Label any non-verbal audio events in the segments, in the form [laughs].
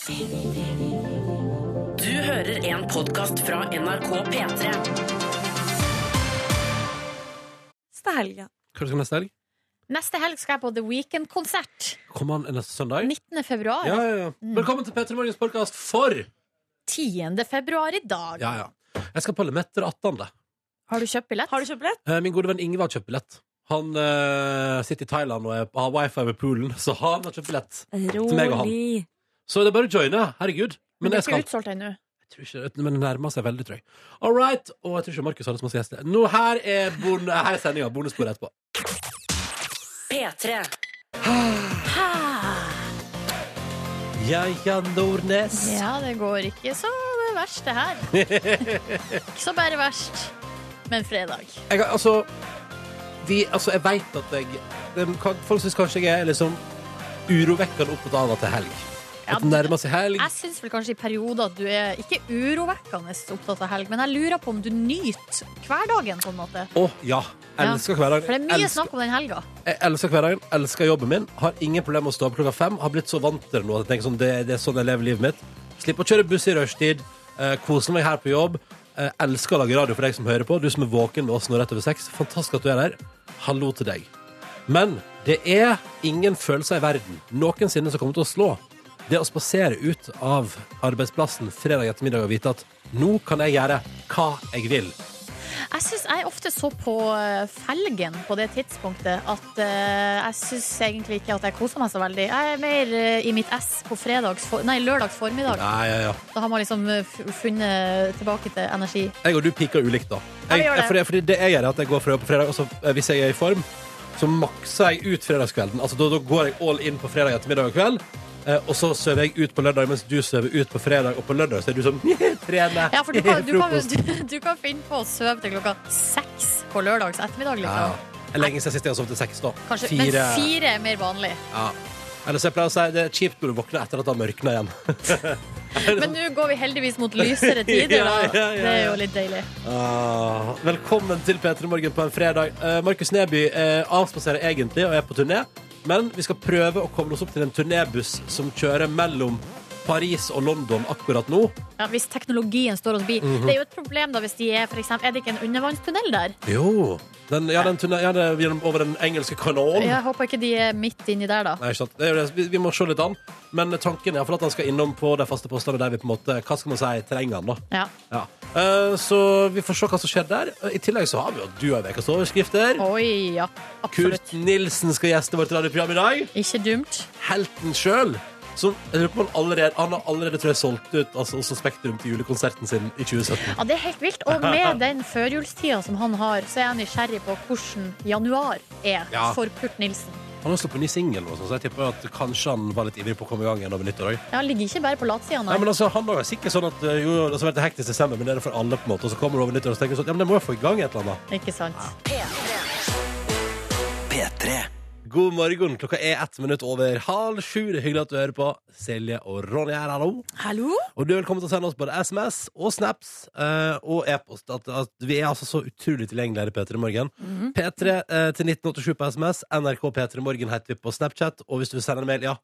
Du hører en podkast fra NRK P3. Neste helg, ja. Hva skal du neste helg? Neste helg skal jeg på The Weekend-konsert. Kommer han neste søndag? 19. februar. Ja, ja, ja. Velkommen til P3 Morgens podkast for 10. februar i dag. Ja, ja. Jeg skal på Lemetter 18. Har du kjøpt billett? Har du kjøpt billett? Eh, Min gode venn Ingvar har kjøpt billett. Han eh, sitter i Thailand og er, har wifi ved poolen, så han har kjøpt billett. meg og han. Rolig. Så det er bare å joine. Herregud. Men Men det er ikke utsolgt ennå. Jeg tror ikke, men det nærmer seg veldig, tror jeg. All right. Og jeg tror ikke Markus hadde så masse gjester. Nå, her er, bon her er sendinga. Bonussporet etterpå. P3. [sighs] Ja, ja, Nordnes. Ja, det går ikke så verst, det her. [laughs] ikke så bare verst. Men fredag. Jeg, altså, vi, altså, jeg veit at jeg det, Folk syns kanskje jeg er liksom urovekkende opptatt av at det er helg. At det nærmer seg helg. Jeg syns vel kanskje i perioder at du er ikke urovekkende opptatt av helg, men jeg lurer på om du nyter hverdagen på en måte. Å ja. Elsker hverdagen. For det er mye elsker, snakk om den helga. jeg elsker hverdagen, elsker jobben min. Har ingen problemer med å stå opp klokka fem. Har blitt så vant til det nå at jeg tenker sånn, det, det er sånn jeg lever livet mitt. Slipper å kjøre buss i rushtid. Eh, koser meg her på jobb. Eh, elsker å lage radio for deg som hører på. Du som er våken med oss nå rett over seks. Fantastisk at du er der. Hallo til deg. Men det er ingen følelser i verden noensinne som kommer til å slå det å spasere ut av arbeidsplassen fredag ettermiddag og vite at nå kan jeg gjøre hva jeg vil. Jeg synes jeg er ofte så på eh, felgen på det tidspunktet at eh, jeg syns egentlig ikke at jeg koser meg så veldig. Jeg er mer eh, i mitt ess på fredags for, nei, lørdags formiddag. Nei, ja, ja. Da har man liksom eh, f- funnet tilbake til energi. Jeg og du piker ulikt, da. Ja, vi Jeg, gjør det. fordi, fordi det jeg gjør, er at jeg går fra jobb på fredag, og så eh, hvis jeg er i form, så makser jeg ut fredagskvelden. Altså, da, da går jeg all in på fredag ettermiddag og kveld. Eh, Og så sover jeg ut på lørdag, mens du sover ut på fredag. Og på lørdag så er du sånn [laughs] Trene. Ja, for du kan, [laughs] du, kan, du, du kan finne på å sove til klokka seks på lørdags ettermiddag. Liksom. ja. Lenge siden sist jeg har sovet til seks, da. Kanskje, Fire. Men fire er mer vanlig. Ja. Eller så jeg pleier å si det er kjipt når du våkner etter at det har mørkna igjen. [laughs] Men nå går vi heldigvis mot lysere tider. Da. ja, ja, Det er jo litt deilig. Ah, velkommen til P3 Morgen på en fredag. Uh, Markus Neby uh, avspaserer egentlig og er på turné, men vi skal prøve å koble oss opp til en turnébuss som kjører mellom Paris og London akkurat nå. Ja, hvis teknologien står oss bi. Mhm. Det er jo et problem da hvis de er for eksempel, Er det ikke en undervannstunnel der? Jo. Den, ja, den tunnel, ja, det er over den engelske kanalen. Jeg håper ikke de er midt inni der, da. Nei, sant. Vi, vi må se litt an. Men tanken er for at han skal innom på de faste postene der vi på en måte Hva skal man si trenger han, da. Ja. Ja. Uh, så vi får se hva som skjer der. I tillegg så har vi jo Du har ukas overskrifter. Oi, ja. Absolutt. Kurt Nilsen skal gjeste vårt radioprogram i dag. Ikke dumt. Helten sjøl. Som jeg lurer på han allerede, han har allerede tror jeg, solgt ut altså, også Spektrum til julekonserten sin i 2017. Ja, Det er helt vilt. Og med den førjulstida som han har, så er jeg nysgjerrig på hvordan januar er Ja. for Kurt Nilsen. Han har sluppet ny singel, så jeg tipper at kanskje han var litt ivrig på å komme i gang igjen over nyttår òg. Ja, Han ligger ikke bare på latsida, Nei, nei. men altså, han er sikkert sånn at eh, jo, det har vært hektisk desember, men det er det for alle, på en måte. Og så kommer du over nyttår og så tenker sånn, ja, men det må jo få i gang et eller annet. Ikke sant? God morgen. Klokka er ett minutt over halv sju. Det er hyggelig at du hører på. Silje og Ronny her, hallo. Hallo? Og du er velkommen til å sende oss både SMS og snaps eh, og e-post. At, at vi er altså så utrolig tilgjengelige her i P3 Morgen. P3 eh, til 1987 på SMS. NRK P3 Morgen heter vi på Snapchat. Og hvis du vil sende en mail, ja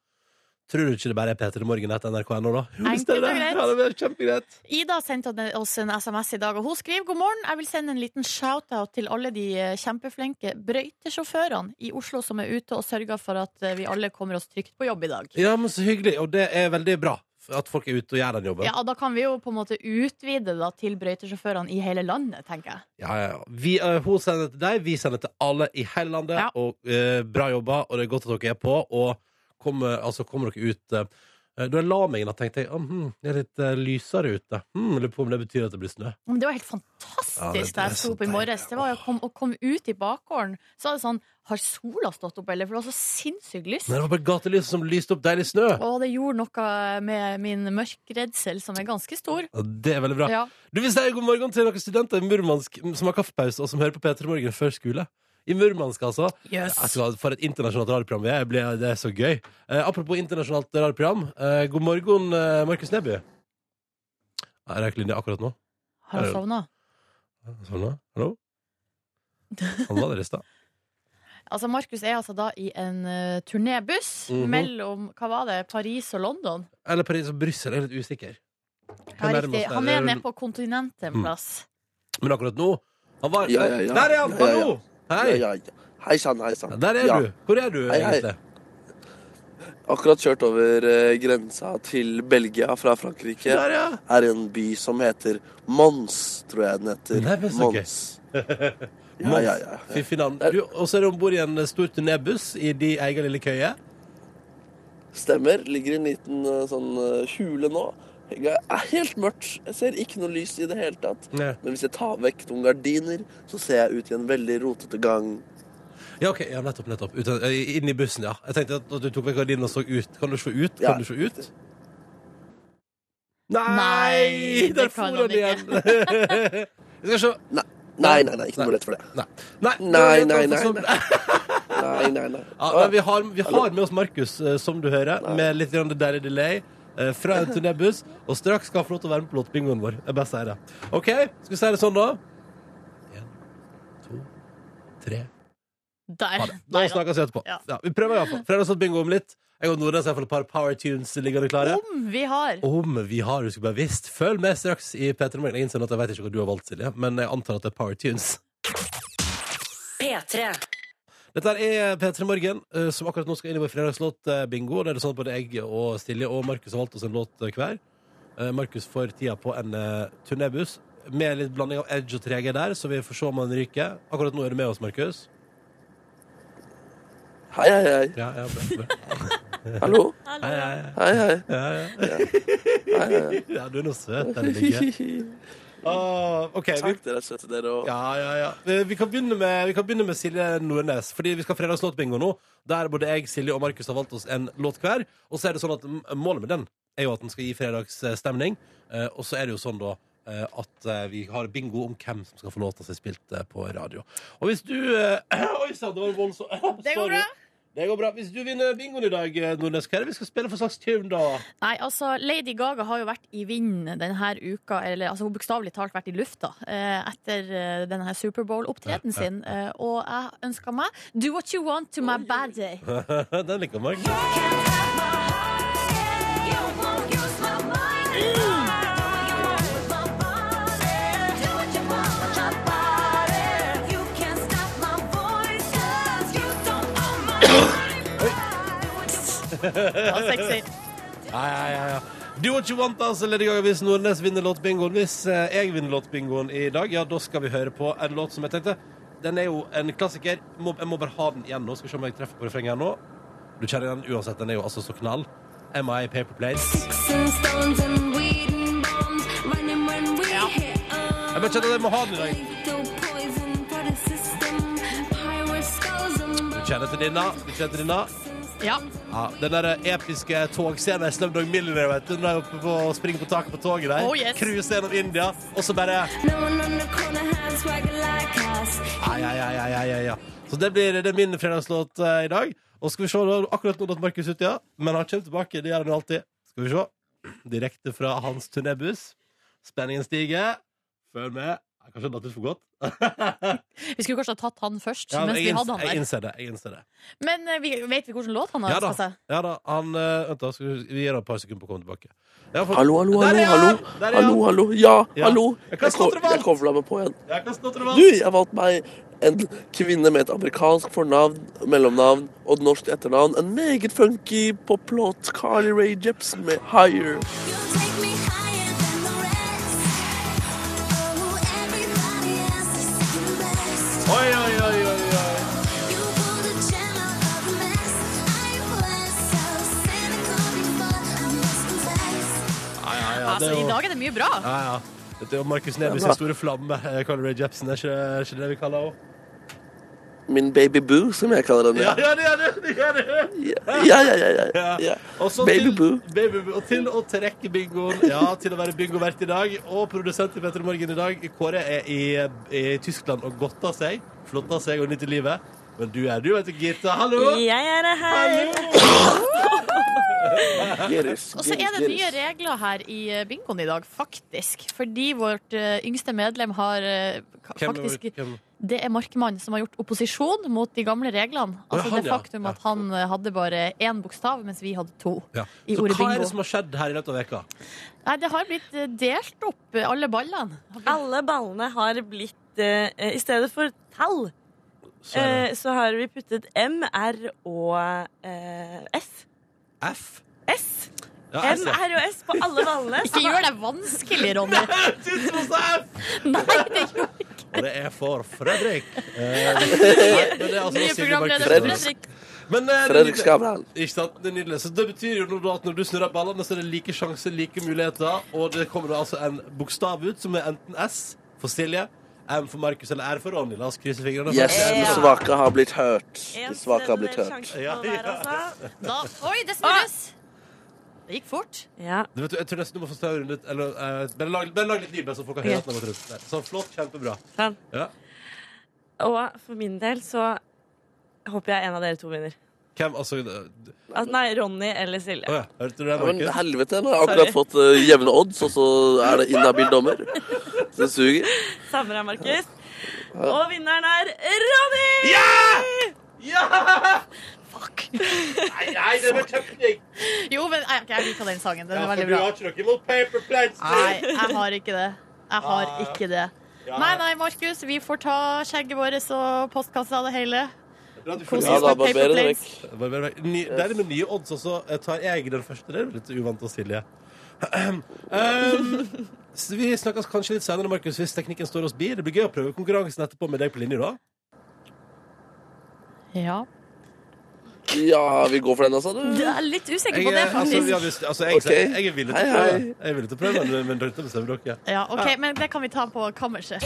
Tror du ikke det bare er P3 Morgen etter NRK.no, da? Jo, Enkelt og greit. Ja, det er kjempegreit. Ida sendte oss en SMS i dag, og hun skriver god morgen. Jeg vil sende en liten shout-out til alle de eh, kjempeflinke brøytesjåførene i Oslo som er ute og sørger for at eh, vi alle kommer oss trygt på jobb i dag. Ja, men så hyggelig. Og det er veldig bra at folk er ute og gjør den jobben. Ja, Da kan vi jo på en måte utvide da, til brøytesjåførene i hele landet, tenker jeg. Ja, ja, ja. Vi, uh, hun sender til deg, vi sender til alle i hele landet. Ja. Og uh, Bra jobba, og det er godt at dere er på. Og kommer, altså, kommer dere ut eh, Da jeg la meg inn, tenkte jeg mm, det er litt eh, lysere ute. Mm, Lurer på om det betyr at det blir snø. Men det var helt fantastisk Ja, det- da jeg sto opp i morges. Det var å komme, kom ut i bakgården. Så var det sånn Har sola stått opp, eller? For det var så sinnssykt lyst. Men det var bare gatelyset som lyste opp deilig snø. Og det gjorde noe med min mørkredsel, som er ganske stor. Ja, det er veldig bra. Ja. Du vil si god morgen til noen studenter i Murmansk som har kaffepause, og som hører på P3 Morgen før skole. I Murmansk, altså. Yes. Altså, for et internasjonalt radioprogram vi er. Jeg Det er så gøy. Eh, apropos internasjonalt radioprogram. Eh, god morgen, eh, Markus Neby. Jeg røyker linja akkurat nå. Har du sovna? Sovna? Hallo? Han var der i stad. [laughs] Altså, Markus er altså da i en uh, turnébuss Mhm. mellom hva var det, Paris og London. Eller Paris og Brussel, jeg er litt usikker. Ja, nærmer riktig. oss der. Han er nede på kontinentet en Mm. plass. Men akkurat nå han var, Ja, ja, ja. Der er han! Ja, ja, ja. Hallo! Hei! Ja, ja. Hei sann, hei sann. Der er Ja. du. Hvor er du Hei, hei. egentlig? Akkurat kjørt over eh, grensa til Belgia fra Frankrike. Der, ja. Er i en by som heter Mons, tror jeg den heter. Nei, men så gøy. Mons. [laughs] Ja, ja, ja. Du, Og så er du om bord i en stor turnébuss i de egen lille køye. Stemmer. Ligger i en liten eh, sånn eh, hule nå. Det er helt mørkt. Jeg ser ikke noe lys i det hele tatt. Nei. Men hvis jeg tar vekk noen gardiner, så ser jeg ut i en veldig rotete gang. Ja, ok, ja, nettopp, nettopp. Ut, eh, inn i bussen, ja. Jeg tenkte at du tok vekk gardinen og så ut. Kan du se ut? Ja. Kan du se ut? Nei! Nei, Der det for han igjen! [laughs] Vi skal se. Nei, nei, nei, nei ikke noe lett for det. Nei. Nei, Nei, nei, nei, Nei, nei, nei. [laughs] Ja, men vi, har, vi har med oss Markus, eh, som du hører, med litt grann deilig delay. Eh, Fra en turnébuss, og straks skal han få lov til å være med på låtbingoen vår. Jeg bare sier det. OK, skal vi si det sånn, da? En, to, tre Der. Ha det. Nei snakkes vi etterpå. Ja. Ja, vi prøver iallfall. Fredagsbingo om litt. Jeg og Nordnes har iallfall et par Power Tunes liggende klare. Om vi har. Om vi har, du skulle bare visst. Følg med straks i P3 Morgen. Jeg innser at jeg vet ikke hva du har valgt, Silje, men jeg antar at det er Power Tunes. P3. Dette er P3 Morgen, eh, som akkurat nå skal inn i vår fredagslåt-bingo. Det er sånn både jeg og Silje og Markus har valgt oss en låt eh, hver. Eh, Markus får tida på en turnébuss med litt blanding av edge og 3G der, så vi får se om han ryker. Akkurat nå er du med oss, Markus. Hei, hei, hei. Ja, ja, bra, bra. [laughs] Hallo? Hei, hei, hei. Hei. Ja, ja. hei, [laughs] hei. ja, du er noe søt den ligger. [laughs] Åh, OK. Vi, Takk, dere er søte, dere òg. ja, ja, ja. Eh, Vi kan, begynne med, vi kan begynne med Silje Nordnes, fordi vi skal ha fredagslåtbingo nå. Der både jeg, Silje og Markus har valgt oss en låt hver. Og så er det sånn at m- målet med den er jo at den skal gi fredagsstemning. Eh, Og så er det jo sånn da eh, at eh, vi har bingo om hvem som skal få låta si spilt eh, på radio. Og hvis du eh, [clears throat] Oi sann, det var voldsomt. [clears throat] Det går bra. Det går bra. Hvis du vinner bingoen i dag, Nordnes, hva er det vi skal spille for slags tune da? Nei, altså, Lady Gaga har jo vært i vinden denne uka, eller altså, hun bokstavelig talt vært i lufta, eh, etter eh, denne Superbowl-opptredenen Ja, [laughs] ja. sin. Eh, og jeg ønska meg Do what you want to my bad day. [laughs] Den liker Mark. Ja, sexy. Ja, ja, ja, ja. Do what you want, altså, Lady Gaga, hvis Nordnes vinner låtbingoen. Hvis eh, jeg vinner låtbingoen i dag, ja, da skal vi høre på en låt som jeg tenkte Den er jo en klassiker. Jeg må bare ha den igjen nå. Skal se om jeg treffer på refrenget her nå. Du kjenner den uansett. Den er jo altså så knall. MI Paper Planes. Jeg bare kjenner at jeg må ha den i dag. Du kjenner til denne. Du kjenner til denne. Ja. Ja, den der episke togscenen i Slumdog Millionaire, vet du. Når jeg er oppe på, springer på taket på toget der. Oh, yes. Cruise gjennom India, og så bare Ja, ja, ja, ja, ja, ja. Så det blir det er min fredagslåt uh, i dag. Og skal vi se, da, akkurat nå datt Markus ut, ja. Men han kommer tilbake. Det gjør han jo alltid. Skal vi se. Direkte fra hans turnébuss. Spenningen stiger. Følg med. Jeg Kanskje datt ut for godt. [laughs] Vi skulle kanskje ha tatt han først, Ja, mens vi jeg, hadde han der. Jeg innser det. Jeg innser det. Men uh, vi, vet vi hvilken låt han har Ja da. ønska seg? Ja da, han uh, Vent, da. Skal vi, vi gir ham et par sekunder på å komme tilbake. Ja, for- Hallo, hallo, hallo, hallo. Hallo, hallo. Ja, Ja. hallo. Jeg kan Jeg, kobla meg på igjen. Jeg Du, jeg valgte meg en kvinne med et amerikansk fornavn, mellomnavn og norsk etternavn. En meget funky poplåt. Carly Rae Jepsen med Higher. Oi, oi, oi, oi, oi. Ja, ja. Altså, er I jo dag er det mye bra. Ja, ja. Dette er jo Markus Nebys sin store flamme. eh, Carly Rae Jepsen, er ikke, er ikke det vi kaller henne? Min baby boo, som jeg kaller den. Ja, Ja, ja, det gjør du! det, ja, ja. ja, ja, Ja. ja. Baby til, Boo. Baby Boo. Og til å trekke bingoen. Ja, til å være bingovert i dag. Og produsent i Petter Morgen i dag. Kåre er i, i Tyskland og godter seg. Flotter seg og nyter livet. Men du er du, vet du, Gitta. Hallo! Jeg er her. Og så er det nye regler her i eh, bingoen i dag, faktisk. Fordi vårt eh, yngste medlem har faktisk Hvem hvem- Det er Markmann som har gjort opposisjon mot de gamle reglene. Altså han, det faktum Ja. at han eh, hadde bare én bokstav, mens vi hadde to. Ja. I Så ordet hva er det som har skjedd her i løpet av veka? Nei, det har blitt eh, delt opp, eh, alle ballene. Alle ballene har blitt uh, I stedet for tall, Så så har vi puttet M, R og eh, S. F. S. Ja, M, R og S på alle ballene. [laughs] Ikke gjør det vanskelig, Ronny. [laughs] Nei, det gjør ikke Og det er for Fredrik. [laughs] Eh, nei, men det er altså Nye Silje programleder. Fredrik. Men, eh, det er Fredrik nydelig. Skavlan. Ikke sant? Det er nydelig. Så det betyr jo nå at når du snurrer ballene, så er det like sjanser, like muligheter, og det kommer da altså en bokstav ut som er enten S for Silje, M for Markus eller R for Ronny. La oss krysse fingrene. for Yes, at det er de svake har blitt hørt. De svake har blitt hørt. sjanse Ja, hver, ja. altså. Da, oi, det snurres! Det gikk fort. Ja. Du vet, jeg tror nesten du må få større rundt Eller eh, bare lag, bare lag litt lyd, bare så folk kan høre at den har gått rundt. Der. Sånn flott, kjempebra. Sånn. Ja. Og for min del så håper jeg en av dere to vinner. Hvem, altså Å Al- nei, Ronny eller Silje. ja, hørte du det, Ja, men Markus? helvete, nå har jeg akkurat fått eh, jevne odds, og så er det inhabil dommer. Det suger. Samme her, Markus. Og vinneren er Ronny! Fuck. Nei, nei, det var kjempedigg! Jo, men jeg, jeg liker den sangen. Den Ja, er veldig bra. du har ikke noe imot paper plates? Nei, jeg har ikke det. Jeg har Ah. ikke det. Ja. Nei, nei, Markus, vi får ta skjegget vårt og postkassa og det hele. Ja, oss da med barberer det vekk. Det er med nye odds, og så eh, tar jeg den første. Det er litt uvant å Silje. um, vi snakkes kanskje litt senere, Markus, hvis teknikken står oss bi. Det blir gøy å prøve konkurransen etterpå med deg på linje, da. Ja. Ja, vi går for den, altså, Jeg du. er litt usikker Jeg, på det, faktisk. altså, faktisk. ja, hvis, altså, jeg, okay. jeg, jeg er villig til å prøve. hei. Jeg er villig til å prøve, men, men dette bestemmer dere. Ja, ok, Men det kan vi ta på kammerset.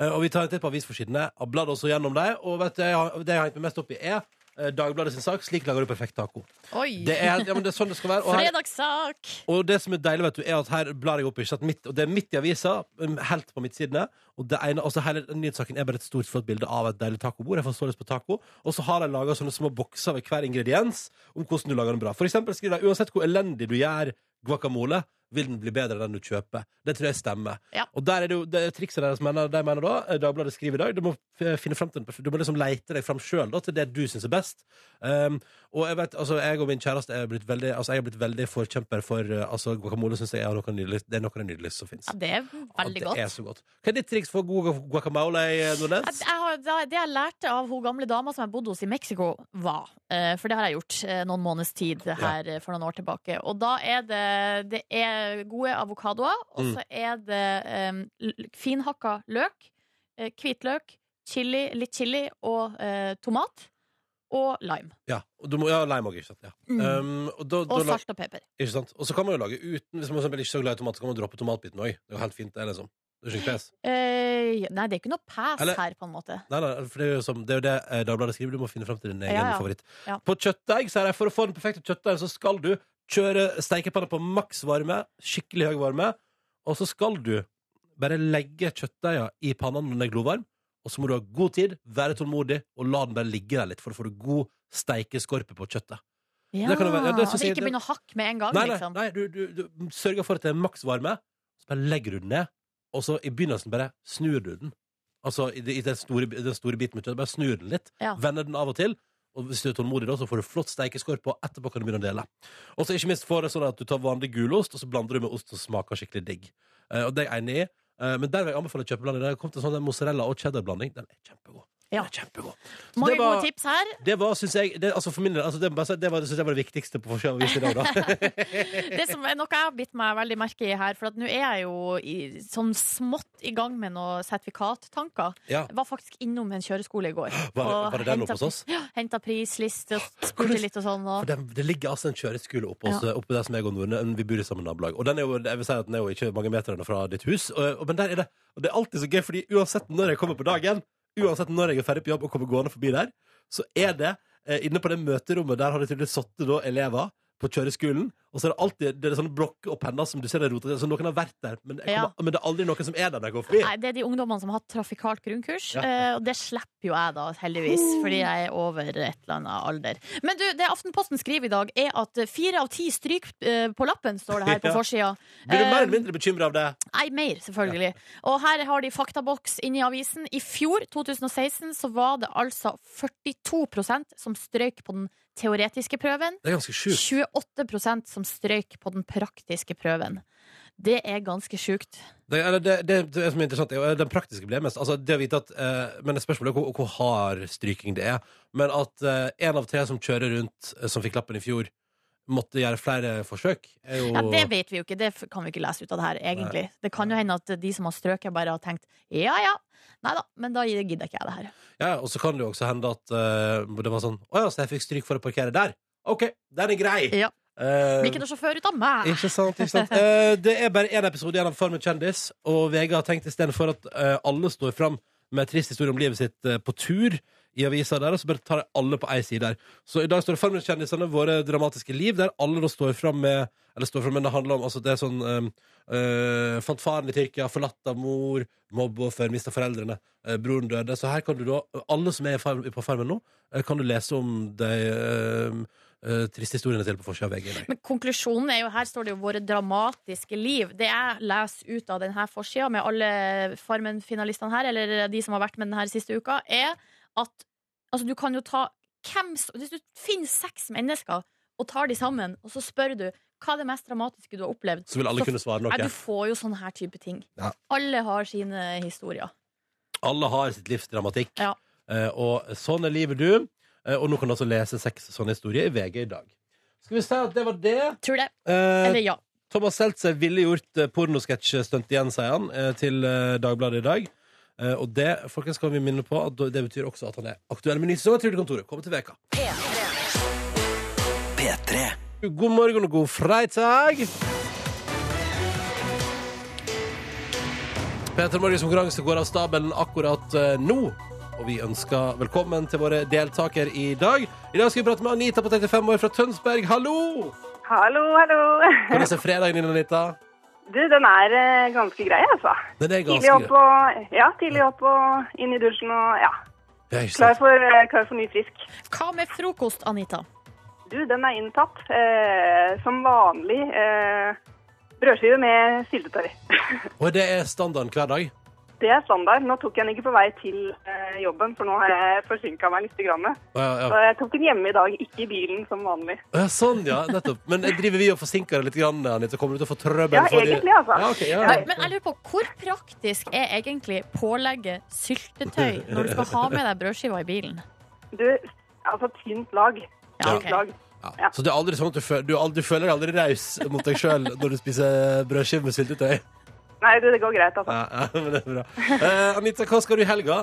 Eh, Og vi tar en titt på avisforsidene. og Bladde også gjennom dem. Og vet du, jeg har, det jeg har hengt meg mest opp i, er Dagbladet sin sak 'Slik lager du perfekt taco'. Oi! Det er, ja, men det er sånn det skal være. Og her, Fredagssak! Og det som er deilig, vet du, er at her blar jeg opp, ikke sant? Midt, og det er midt i avisa, um, helt på midtsidene. Og det ene, altså hele nyhetssaken er bare et stort, flott bilde av et deilig tacobord. Jeg får så lyst på taco. Og så har de laga sånne små bokser ved hver ingrediens om hvordan du lager den bra. For eksempel skriver de uansett hvor elendig du gjør guacamole, vil den bli bedre enn den du kjøper. Det tror jeg stemmer. Ja. Og der er det jo det er trikset deres mener, de mener da, eh, Dagbladet skriver i dag, du må finne frem til den, du må liksom leite deg fram sjøl til det du syns er best. Um, og jeg vet, altså, jeg og min kjæreste er blitt veldig, altså, jeg er blitt veldig forkjemper for uh, altså, guacamole. Synes jeg er noe nydelig, det er noe av det nydeligste som fins. Ja, det er veldig det godt. er så godt. Hva er ditt triks for god guacamole, Nordnes? har, det jeg lærte av hun gamle dama som jeg bodde hos i Mexico, var eh, For det har jeg gjort eh, noen måneders tid her eh, for noen år tilbake. Og da er det, det er gode avokadoer, og Mm. så er det eh, finhakka løk, eh, hvitløk, chili, litt chili og eh, tomat. Og lime. Ja, og du må, ja lime òg, ikke sant. Ja. Mm. Um, og, da, Og da, salt og pepper. ikke sant? og så kan man jo lage uten Hvis man ikke er så glad i tomat, så kan man droppe tomatbiten òg. Det er jo helt fint, det, liksom. Det er ikke pes. Eh, nei, det er ikke noe pes Eller- her, på en måte. Nei, nei, for det er jo, som, det, er jo det eh, Dagbladet skriver. Du må finne fram til din egen Ja, ja. favoritt. Ja. På kjøttdeig sier jeg for å få den perfekte kjøttdeigen, så skal du kjøre stekepanna på maks varme, skikkelig høy varme, og så skal du bare legge kjøttdeiga i panna når den er glovarm, og så må du ha god tid, være tålmodig, og la den bare ligge der litt, for å få god steikeskorpe på kjøttet. Ja, være. Ja, synes ikke begynne å hakke med en gang, Nei, nei, liksom. nei du, du, du sørger for at det er maks varme, så bare legger du den ned, og så i begynnelsen bare snur du den. Altså i, i den, store, den store biten med kjøttet, bare snur den litt, Ja. vender den av og til, og hvis du er tålmodig da, så får du flott steikeskorpe, og etterpå kan du begynne å dele. Og så ikke minst får det sånn at du tar vanlig gulost, og så blander du med ost som smaker skikkelig digg. Eh, og det er jeg enig i. Eh, men der vil jeg anbefale å kjøpe blanding. Det har kommet en sånn mozzarella og cheddar-blanding. Den er kjempegod. Ja. Den er kjempegod. Så Mange det var- gode tips her. Det var, synes jeg, det, altså for min del, altså det, må jeg si, det, var, synes jeg var det viktigste på forskjellig vis i dag, da. [laughs] Det som er noe jeg har bitt meg veldig merke i her, for at nå er jeg jo i, sånn smått i gang med noen sertifikattanker. Ja. Jeg var faktisk innom en kjøreskole i går. [gasps] Var, og det den oppe hos oss? Ja, henta prisliste og [gasps] spurte litt og sånn. For det, det ligger altså en kjøreskole oppe, hos, oppe der som jeg og Norne Vi bor i samme nabolag. Og den er jo, jeg vil si at den er jo ikke mange meterne fra ditt hus. Og, og, men der er det, og det er alltid så gøy, fordi uansett når jeg kommer på dagen, uansett når jeg er ferdig på jobb og kommer gående forbi der, så er det eh, inne på det møterommet Der har det tydeligvis sittet elever på kjøreskolen, og så er det alltid det er sånne blokker og penner som du ser er rota til, så noen har vært der, men, jeg Ja. kommer, men det er aldri noen som er der når jeg går forbi. Nei, det er de ungdommene som har hatt trafikalt grunnkurs, Ja. eh, og det slipper jo jeg da, heldigvis, fordi jeg er over et eller annet alder. Men du, det Aftenposten skriver i dag, er at fire av ti stryk eh, på lappen, står det her på Ja. forsida. Blir du mer Eh, eller mindre bekymra av det? Nei, mer, selvfølgelig. Og her har de faktaboks inni avisen. I fjor, 2016, så var det altså 42% som strøyk på den teoretiske prøven. Det er ganske sjukt. 28% som strøyk på den praktiske prøven. Det er ganske sjukt. Det, det, det, det som er interessant, er den praktiske ble mest. Altså, det å vite at, eh, men spørsmålet er hvor, hvor hard stryking det er. Men at eh, en av tre som kjører rundt, eh, som fikk lappen i fjor, måtte gjøre flere forsøk, jo Ja, det vet vi jo ikke, det kan vi ikke lese ut av det her, egentlig. Det kan jo hende at de som har strøket, bare har tenkt ja ja, nei da, men da gidder ikke jeg det her. Ja, og så kan det jo også hende at uh, det var sånn Å ja, så jeg fikk stryk for å parkere der. OK, den er grei. Ja. Uh, Blir ikke noe sjåfør ut av meg! Ikke sant, ikke sant. uh, det er bare én episode igjen av Farmen kjendis, og VG har tenkt istedenfor at uh, alle står fram med trist historie om livet sitt eh, på tur i avisa der, og så bare tar de alle på ei side der. Så i dag står det Farmen kjendisene, våre dramatiske liv, der alle da står fram med Eller står fram, men det handler om altså det er sånn um, uh, Fant faren i Tyrkia, forlatt av mor, mobbeoffer, mista foreldrene, eh, broren døde. Så her kan du da Alle som er på Farmen nå, eh, kan du lese om de triste historiene til på forsida av VG. Men konklusjonen er jo, her står det jo 'våre dramatiske liv'. Det jeg leser ut av denne forsida med alle Farmen-finalistene her, eller de som har vært med denne siste uka, er at altså, du kan jo ta hvem Hvis du finner seks mennesker og tar de sammen, og så spør du hva er det mest dramatiske du har opplevd, Så vil alle Så- kunne svare noe. Nei, du får jo sånne her type ting. Ja. Alle har sine historier. Alle har sitt livs dramatikk. Ja. Uh, og sånn er livet, du. Uh, og nå kan du altså lese seks sånne historier i VG i dag. Skal vi si at det var det? Tror det. Uh, Eller ja. Thomas Seltzer ville gjort pornosketsjstunt igjen, sier han, til Dagbladet i dag. Eh, og det folkens, kan vi minne på at det betyr også at han er aktuell med ny sesong av Trygdekontoret. Kommer til veka. God morgen og god fredag. Peter Morgens konkurranse går av stabelen akkurat eh, nå. Og vi ønsker velkommen til våre deltakere i dag. I dag skal vi prate med Anita på 35 år fra Tønsberg. Hallo! Hallo, hallo. Hvordan er fredagen din, Anita? Du, den er eh, ganske grei, altså. Den er Tidlig ganske opp og, ja, tidlig opp og inn i dusjen og ja, Ja, klar for, eh, klar for ny frisk. Hva med frokost, Anita? Du, den er inntatt. Eh, som vanlig eh, brødskive med syltetøy. [laughs] Og det er standarden hver dag? Det er standard. Nå tok jeg den ikke på vei til eh, jobben, for nå har jeg forsinka meg litt. Grann. Å, ja, Så jeg tok den hjemme i dag, ikke i bilen som vanlig. Ja, sånn, ja. Nettopp. Men driver vi og forsinker deg litt, grann, Anita? Kommer du til å få trøbbel? Ja, for egentlig, altså. Ja, okay, ja. Men, men jeg lurer på, hvor praktisk er egentlig pålegget syltetøy når du skal ha med deg brødskiva i bilen? Du, altså tynt lag. Ja, Tynt ok. lag. Ja. Ja. Så det er aldri sånn at du, føler, du, du føler deg aldri raus mot deg sjøl når du spiser brødskive med syltetøy? Nei, du, det går greit, altså. Ja, ja, [laughs] men det er bra. Eh, Anita, hva skal du i helga?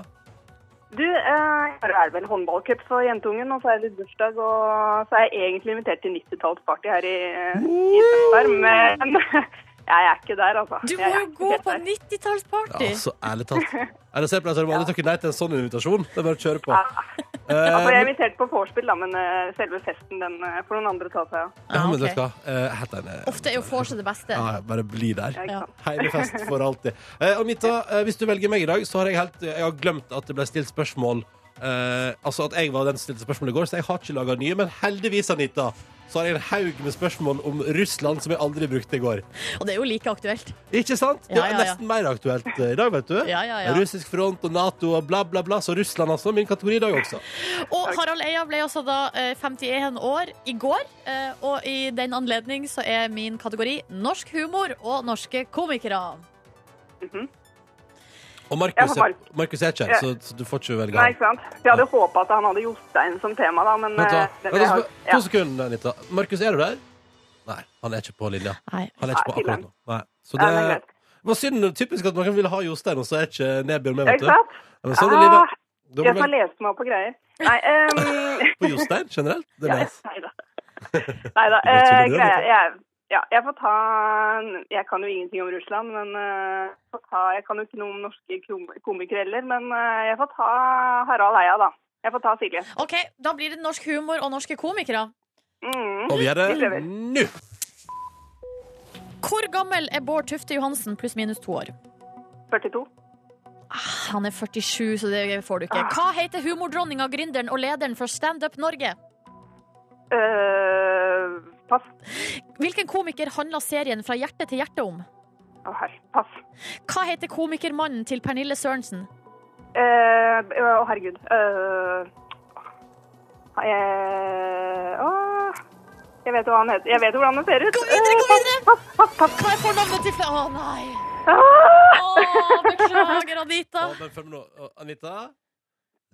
Du, eh, det er vel håndballcup for jentungen, og så er det bursdag, og så er jeg egentlig invitert til 90-tallsparty her i, i Tønsberg, men jeg er ikke der, altså. Du må jo gå på 90-tallsparty! Ja, så ærlig talt. Er det på så har du aldri takket nei til en sånn invitasjon. Det er bare å kjøre på. Altså, jeg er invitert på vorspiel, men eh, selve festen den eh, får noen andre ta seg av. ja, men okay. Eh, helt enig. Ofte er jo vorset det beste. Ja, bare bli der. Ja, Ja. Hele fest for alltid. Og Anita, uh, hvis du velger meg i dag, så har jeg helt Jeg har glemt at det ble stilt spørsmål eh, Altså at jeg var den som stilte spørsmål i går, så jeg har ikke laga nye. Men heldigvis, Anita, så har jeg en haug med spørsmål om Russland som jeg aldri brukte i går. Og det er jo like aktuelt. Ikke sant? Det er ja, ja. nesten mer aktuelt eh, i dag, vet du. Ja, ja, ja. Russisk front og Nato og bla, bla, bla. Så Russland, altså. Min kategori i dag også. Og Harald Eia ble altså da eh, 51 år i går, eh, og i den anledning så er min kategori norsk humor og norske komikere. Og Markus er, Markus er ikke her, så, så du får ikke velge Nei, ikke sant? Jeg hadde håpa at han hadde Jostein som tema, da, men Vent, da. det- Vent, da, har- To sekunder, Anita. Markus, er du der? Nei, han er ikke på linja. Nei. Han er ikke på akkurat nå. Nei. Så det det var synd. Typisk at man vil ha Jostein, og så er ikke Nebjørn med, vet du. Men sånn er Ah, livet. Jeg har lest meg opp på greier. Nei, um, [laughs] på Jostein generelt. Det er ja, nice. nei da. Nei da. Uh, greia, jeg, ja, jeg får ta Jeg kan jo ingenting om Russland, men eh, jeg, får ta, jeg kan jo ikke noe om norske komikere heller. Men eh, jeg får ta Harald Eia, da. Jeg får ta Silje. OK, da blir det norsk humor og norske komikere. Mm. Og vi gjør det nå! Hvor gammel er Bård Tufte Johansen pluss minus to år? 42. Han er 47, så det får du ikke. Hva heter humordronninga, gründeren og lederen for Standup Norge? Uh, pass. Hvilken komiker handla serien Fra hjerte til hjerte om? Å, her. Pass. Hva heter komikermannen til Pernille Sørensen? Å, uh, oh, herregud. Uh, åh, jeg vet hva han heter. Jeg vet hvordan han ser ut. Gå videre, gå Eh, videre! Pass, pass, pass. Hva er fornavnet til Å nei! Ah! Å, beklager, Anita. Anita?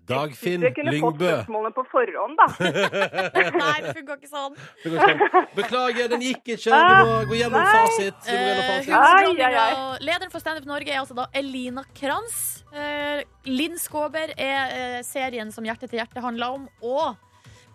Dagfinn Jeg kunne fått Lyngbø. spørsmålene på forhånd, da. [laughs] Nei, det funka ikke sånn. Ikke. Beklager, den gikk ikke. Vi må gå gjennom Nei. fasit. Vi må gå gjennom Eh, fasit. Ai, Ai, ai, Lederen for Standup Norge er altså da Elina Kranz. Eh, Linn Skåber er eh, serien som Hjerte til hjerte handler om. Og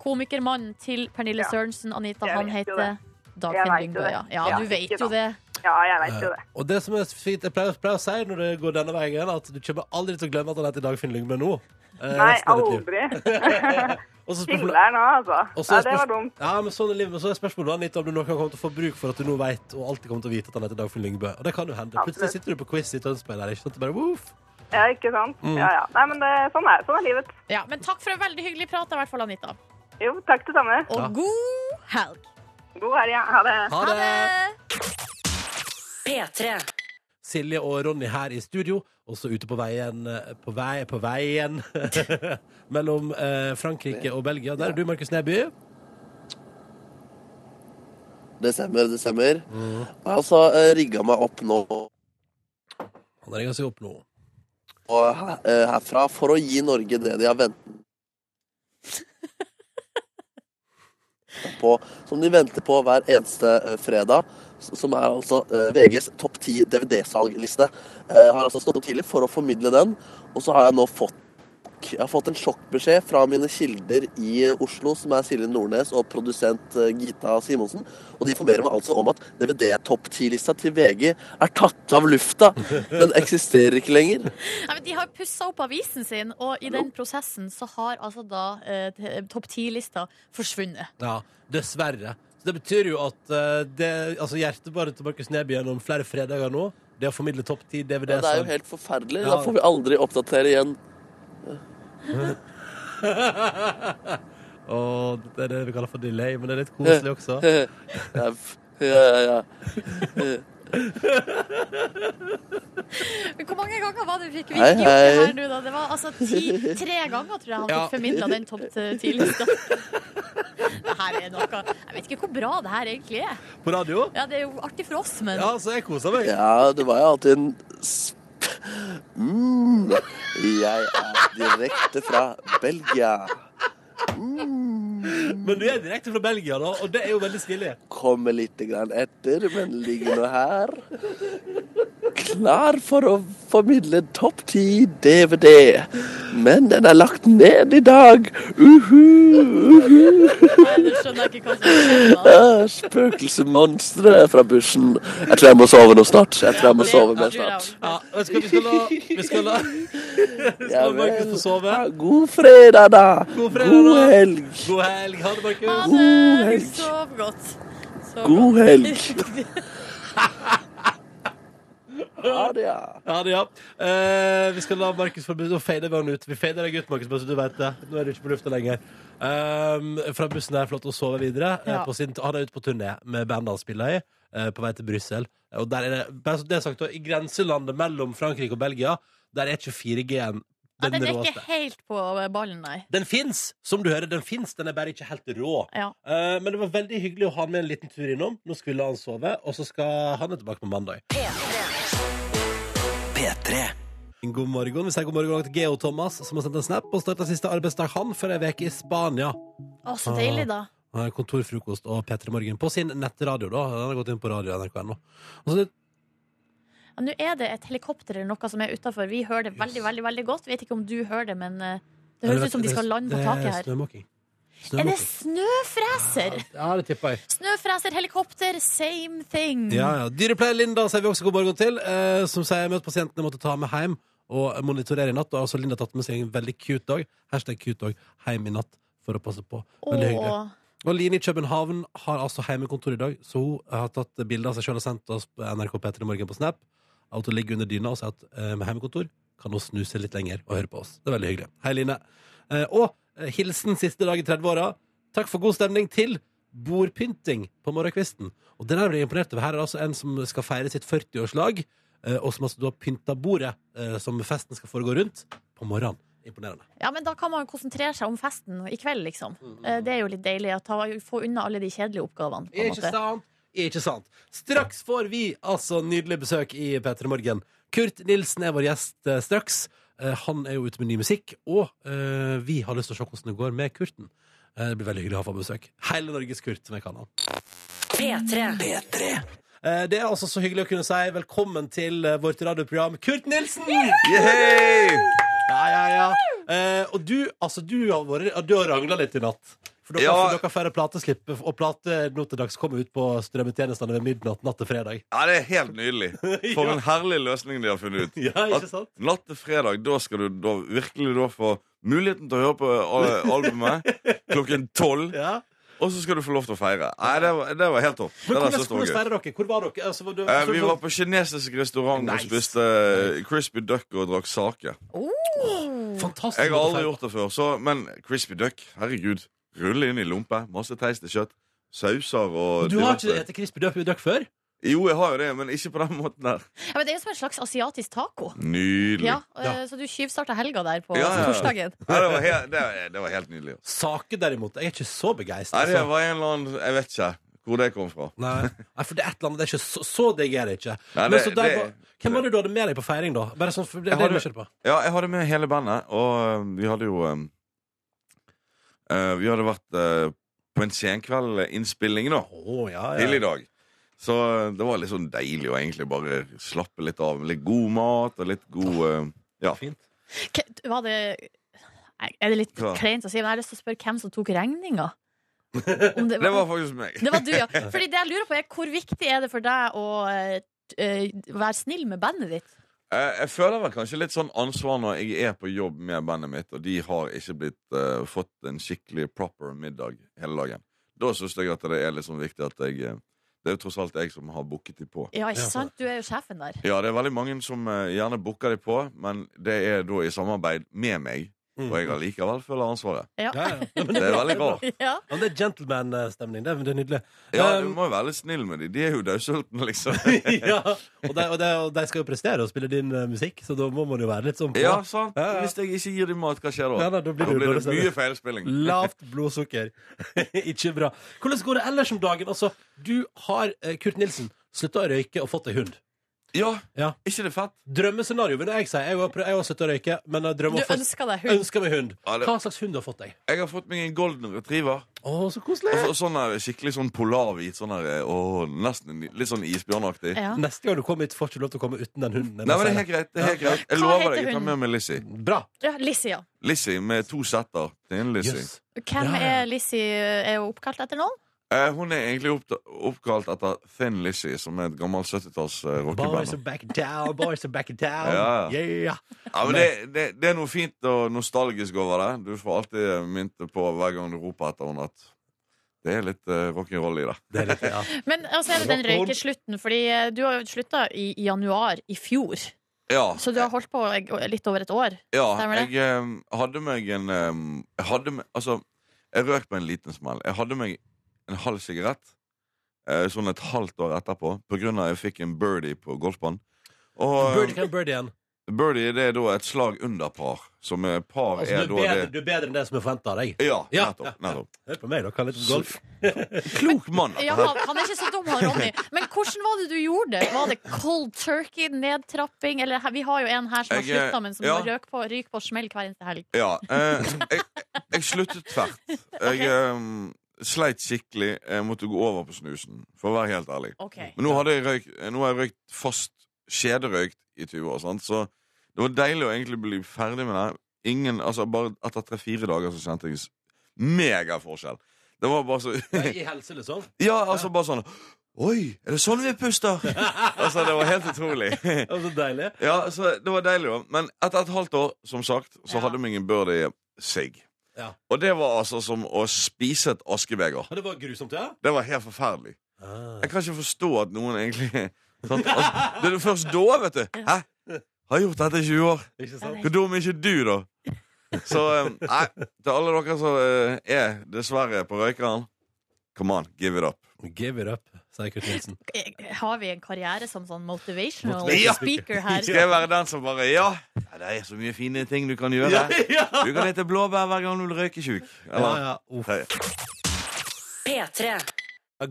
komikermannen til Pernille Ja. Sørensen, Anita, Jeg han heter Dagfinn Lyngbø. Ja. ja, Ja, du vet jo det. Ja, jeg vet jo det. Og det som er fint, jeg pleier, pleier å si når det går denne veien, at du kommer aldri til å glemme at han heter Dagfinn Lyngbø nå. Eh, Nei, aldri. [laughs] Og nå, òg, altså. er det var dumt. Ja, men sånn er livet. Men så er spørsmålet litt om du noen kommer til å få bruk for at du nå vet, og alltid kommer til å vite at han heter Dagfinn Lyngbø. Og det kan jo hende. Plutselig sitter du på quiz i Tønsberg der, ikke sant? Bare, woof. Ja, ikke sant? Mm. Ja, ja. Nei, men det, sånn er sånn er livet. Ja, men takk for en veldig hyggelig prat, i hvert fall, Anita. Jo, takk det samme. Og Ja. god helg. God helg. ja. Ha det. Ha det! P3. Silje og Ronny her i studio, også ute på veien eh, På, vei, på veien [laughs] mellom eh, Frankrike og Belgia. Der er du, Markus Neby. Det stemmer, det stemmer. Jeg har altså eh, rigga meg opp nå Han har rigga seg opp nå. og her- eh, herfra for å gi Norge det de har ventet på, som de venter på hver eneste eh, fredag. Som er altså eh, VGs topp ti DVD-salgliste. Jeg har altså stått opp tidlig for å formidle den, og så har jeg nå fått jeg har fått en sjokkbeskjed fra mine kilder i Oslo, som er Silje Nordnes og produsent eh, Gita Simonsen. Og de informerer meg altså om at DVD-topp 10-lista til VG er tatt av lufta. Den eksisterer ikke lenger. Nei, men de har pussa opp avisen sin, og i den prosessen så har altså da eh, topp ti-lista forsvunnet. Ja, dessverre. Så det betyr jo at eh, det, altså hjertebaret til Markus Neby gjennom flere fredager nå, det å formidle topp ti DVD Ja, det er jo helt forferdelig. Ja. Da får vi aldri oppdatere igjen. [laughs] Og det er det vi kaller for delay, men det er litt koselig også. [laughs] Ja, ja, ja, hvor mange ganger var det vi fikk Hei, gjort det her nå, da? Det var altså ti, tre ganger, tror jeg han Ja. fikk formidla den topp ti-lista. Det her er noe Jeg vet ikke hvor bra det her egentlig er. På radio? Ja, Det er jo artig for oss, men Ja, så jeg koser meg. ja, det var jo alltid en. Mm. Jeg er direkte fra Belgia. Mm. Men du er direkte fra Belgia, da, og det er jo veldig stilig. Kommer litt grann etter, men ligger nå her. Klar for å formidle topp ti DVD. Men den er lagt ned i dag. Uhu, uhu. Ah, Spøkelsesmonstre fra bussen. Jeg tror jeg må sove nå snart. Jeg tror jeg må sove mer snart. Ja, vi skal la, vi skal la, [laughs] vi skal la Markus få sove. God fredag, da. God fredag, God helg. God helg. Ha det, Markus. God helg. Sov godt. God helg. [laughs] Ha det, ja. Ja, det, ja. Eh, vi skal la Markus få Nå fader vi han ut. Vi fader deg ut, Markus, bare så du vet det. Nå er du ikke på lufta lenger. Um, fra bussen her, flott å sove videre. Eh, Ja. på sin, han er ute på turné med bandet han spiller i, eh, på vei til Brussel. Og der er det, bare så det er sagt, I grenselandet mellom Frankrike og Belgia, der er ikke 4G-en Ja, den den er ikke helt på ballen, nei. Den fins, som du hører. Den fins, den er bare ikke helt rå. Ja. Uh, men det var veldig hyggelig å ha han med en liten tur innom. Nå skulle han sove, og så skal han er tilbake på mandag. God morgen. Vi sier god morgen til Geo Thomas, som har sendt en snap og starta siste arbeidsdag han for ei uke i Spania. Å, så deilig, da. Han har kontorfrokost og P3 Morgen på sin nettradio. da Den har gått inn på radio NRK nå. Ja, Nå er det et helikopter eller noe som er utafor. Vi hører det veldig veldig, veldig godt. Vet ikke om du hører det, men eh, det høres ut som de skal lande på taket her. Det er snømåking. Er det snøfreser? Ja, det tipper jeg. Snøfreser, helikopter, same thing. Ja, ja. Dyrepleier Linda sier vi også god morgen til, eh, som sier at pasientene måtte ta med hjem og monitorere i natt. Og altså Linda tatt med seg en veldig cute dog. Hashtag cute dog hjem i natt for å passe på. Veldig hyggelig. Og Line i København har altså heimekontor i dag, så hun har tatt bilde av seg sjøl og sendt oss på NRK P3 Morgen på Snap. At hun ligger under dyna og sier at eh, med heimekontor kan hun snuse litt lenger og høre på oss. Det er veldig hyggelig. Hei, Line. Eh, og hilsen siste dag i 30-åra. Takk for god stemning til bordpynting på morgenkvisten. Og det der ble jeg imponert over. Her er altså en som skal feire sitt 40-årslag, eh, og som altså da har pynta bordet eh, som festen skal foregå rundt, på morgenen. Imponerende. Ja, men da kan man konsentrere seg om festen i kveld, liksom. Eh, Det er jo litt deilig å ta, få unna alle de kjedelige oppgavene. På Ikke sant? Ikke sant. Straks får vi altså nydelig besøk i P3 Morgen. Kurt Nilsen er vår gjest eh, straks. Eh, han er jo ute med ny musikk, og eh, vi har lyst til å se hvordan det går med Kurten. Eh, det blir veldig hyggelig å ha på besøk. Hele Norges Kurt, som jeg kaller han. P3. Eh, det er altså så hyggelig å kunne si velkommen til vårt radioprogram Kurt Nilsen! Yeah! Ja, ja, ja. Eh, og du, altså, du har, vært, du har rangla litt i natt. For dere, Ja. for dere feirer plateslipp, og plate nå til dags kommer ut på strømmetjenestene ved midnatt natt til fredag. Ja, det er helt nydelig. [laughs] For en herlig løsning de har funnet ut. [laughs] Ja, ikke At natt til fredag, da skal du da virkelig da få muligheten til å høre på [laughs] albumet klokken tolv. Ja. Og så skal du få lov til å feire. Nei, Det var, det var helt topp. Men hvordan, feirer dere? Hvor var dere? Altså, var du, Eh, vi var på kinesisk restaurant Nice. og spiste eh, crispy duck og drakk sake. Fantastisk. Jeg har aldri gjort det før, så, men crispy duck, herregud. Rulle inn i lompe. Masse teiste kjøtt. Sauser og Du har ikke spist crispy duck, før? Jo, jeg har jo det, men ikke på den måten der. Ja, men det er jo som en slags asiatisk taco. Nydelig. Ja, ja. Så du tyvstarta helga der på Ja, torsdagen. Ja, det, var helt, det, var- det var helt nydelig. Sake, derimot. Jeg er ikke så begeistra. Det var en eller annen Jeg vet ikke hvor det kom fra. Nei. Nei, for det er et eller annet Det er ikke så, så digg er det ikke. Nei, Men det- så der det- hvem var det du hadde med deg på feiring, da? Bare sånn, for det, Jeg det er hadde-. Ja, jeg hadde med hele bandet, og øh, vi hadde jo øh, Vi hadde vært øh, på en senkveldinnspilling nå. Oh, ja, ja. tidlig i dag. Så det var litt sånn deilig å egentlig bare slappe litt av. Litt god mat og litt god øh, Ja. Fint. K- Var det Er det litt Hva? kleint å si, men jeg har lyst til å spørre hvem som tok regninga? Om Det [laughs] var faktisk meg. Det var du, ja. [laughs] Fordi det jeg lurer på er Hvor viktig er det for deg å uh, eh, være snill med bandet ditt? Eh, Jeg føler vel kanskje litt sånn ansvar når jeg er på jobb med bandet mitt, og de har ikke blitt uh, fått en skikkelig proper middag hele dagen. Da syns jeg at det er litt sånn viktig at jeg øh, Det er jo tross alt jeg som har booket de på. Ja, ikke sant? Du er jo sjefen der. Ja, det er veldig mange som uh, gjerne booker de på, men det er da i samarbeid med meg. Mm. Og jeg allikevel føler ansvaret. Ja. Ja, ja. [laughs] Det er veldig bra. [laughs] Ja. Ja, det er gentleman-stemning. Det, det er nydelig. Ja, Um, Du må jo være litt snill med dem. De er jo dødsultne, liksom. [laughs] ja, og de, og, de, og de skal jo prestere og spille din uh, musikk, så da må man jo være litt sånn på. Ja, sant. Ja, ja. Hvis jeg ikke gir dem mat, hva skjer da? Ja, da, da blir Da det, blir det mye feilspilling. Lavt blodsukker. ikke bra. Hvordan går det ellers om dagen? Altså, du har, eh, Kurt Nilsen, slutta å røyke og fått deg hund. Ja, Ja. ikke det fett? Drømmescenario vil jeg si. Jeg har, jeg har slutta å røyke, men jeg Du drømmer å få ønsker deg hund. ønsker meg hund. Ja, det- Hva slags hund du har fått deg? Jeg har fått meg en golden retriever. Å, så koselig. Og så- sånn der skikkelig sånn polarhvit. Sånn der, å, nesten litt sånn isbjørnaktig. Ja. Neste gang du kommer hit, får ikke du lov til å komme uten den hunden. Jeg Nei, må men det si er helt greit. det er helt greit Jeg Hva lover heter deg, jeg tar med meg Lizzie. Bra. Ja, Lizzie, ja. Lizzie med to setter. Det er en Lizzie. Jøss. Hvem Ja, ja. er Lizzie? Er hun oppkalt etter noen? Eh, hun er egentlig opp, oppkalt etter Thin Lizzie, som er et gammelt 70-talls uh, Boys are back in town, boys are back in town. Ja, Yeah. Ja, men det, det, det er noe fint og nostalgisk over det. Du får alltid mynte på hver gang du roper etter henne at det er litt uh, rock'n'roll i det. Det er litt, ja. [laughs] Men altså er det den røykeslutten, fordi eh, du har jo slutta i januar i fjor. Ja, Så du har holdt på eh, litt over et år. ja jeg eh, hadde meg en eh, Jeg hadde meg, Altså, jeg røk på en liten smell. Jeg hadde meg en halv sigarett eh, sånn et halvt år etterpå av at jeg fikk en birdie på golfbanen. Og Birdie kan birdie igjen. birdie det er da et slag under par. Som er par Altså, er du, er bedre, det du er bedre enn det som er forventa av deg. Ja, Ja, nettopp. ja, nettopp. Hør på meg, da. Kan litt om golf. Klok mann. Ja, han, er ikke så dum, han Ronny. Men hvordan var det du gjorde det? Var det cold turkey, nedtrapping? Eller vi har jo en her som har Jeg, eh, slutta, men som ja. røk på, ryker på smell hver eneste helg. Ja. Eh, jeg, jeg sluttet tvert. Jeg eh, sleit skikkelig. Jeg måtte gå over på snusen, for å være helt ærlig. Okay. Men nå, hadde jeg røykt, nå har jeg røykt fast kjederøykt i 20 år, sant? så det var deilig å egentlig bli ferdig med det. Ingen, altså Bare etter tre-fire dager så kjente jeg megaforskjell. Det var bare så I helse, liksom. Ja, altså bare sånn Oi, er det sånn vi puster? [laughs] altså, Det var helt utrolig. [laughs] Det var så deilig. Ja, så Det var deilig, da. Men etter et halvt år, som sagt, så Ja. hadde vi ingen birdie sigg. Ja. Og det var altså som å spise et askebeger. Det var grusomt, ja? Det var helt forferdelig. Ah. Jeg kan ikke forstå at noen egentlig [laughs] sånn, Altså, Det er først da, vet du. Hæ? Har gjort dette i 20 år. Hvor dum er ikke du, da? Så eh, nei, til alle dere som eh, er dessverre på røykeren, come on, give it up. Give it up, sier Kurt Nilsen. Har vi en karriere som sånn motivational Motivational speaker her? Skal jeg være den som bare Ja, ja det er så mye fine ting du kan gjøre. Ja, ja. Du kan hete blåbær hver gang du blir røykesjuk. Ja, Eller? ja. Uff. P3.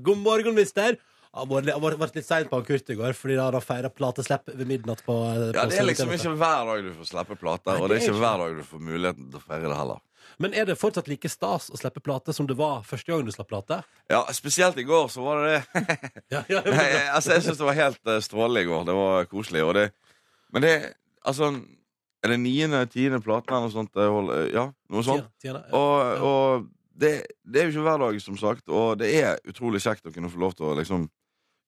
God morgen, mister. Jeg vært litt sein på han Kurt i går, fordi da har han feira plateslipp ved midnatt på, på Ja, det er liksom ikke hver dag du får slippe plater, og det er ikke hver dag du får muligheten til å feire det heller. Men er det fortsatt like stas å slippe plate som det var første gang du slapp plate? Ja, spesielt i går så var det det. [laughs] Ja, ja, Nei, altså, jeg syns det var helt uh, strålende i går. Det var koselig. Det, men det Altså, er det niende, tiende platen eller noe sånt? jeg holder- Ja, noe sånt. Tiana, ja. Og, og det, det er jo ikke hver dag, som sagt, og det er utrolig kjekt å kunne få lov til å liksom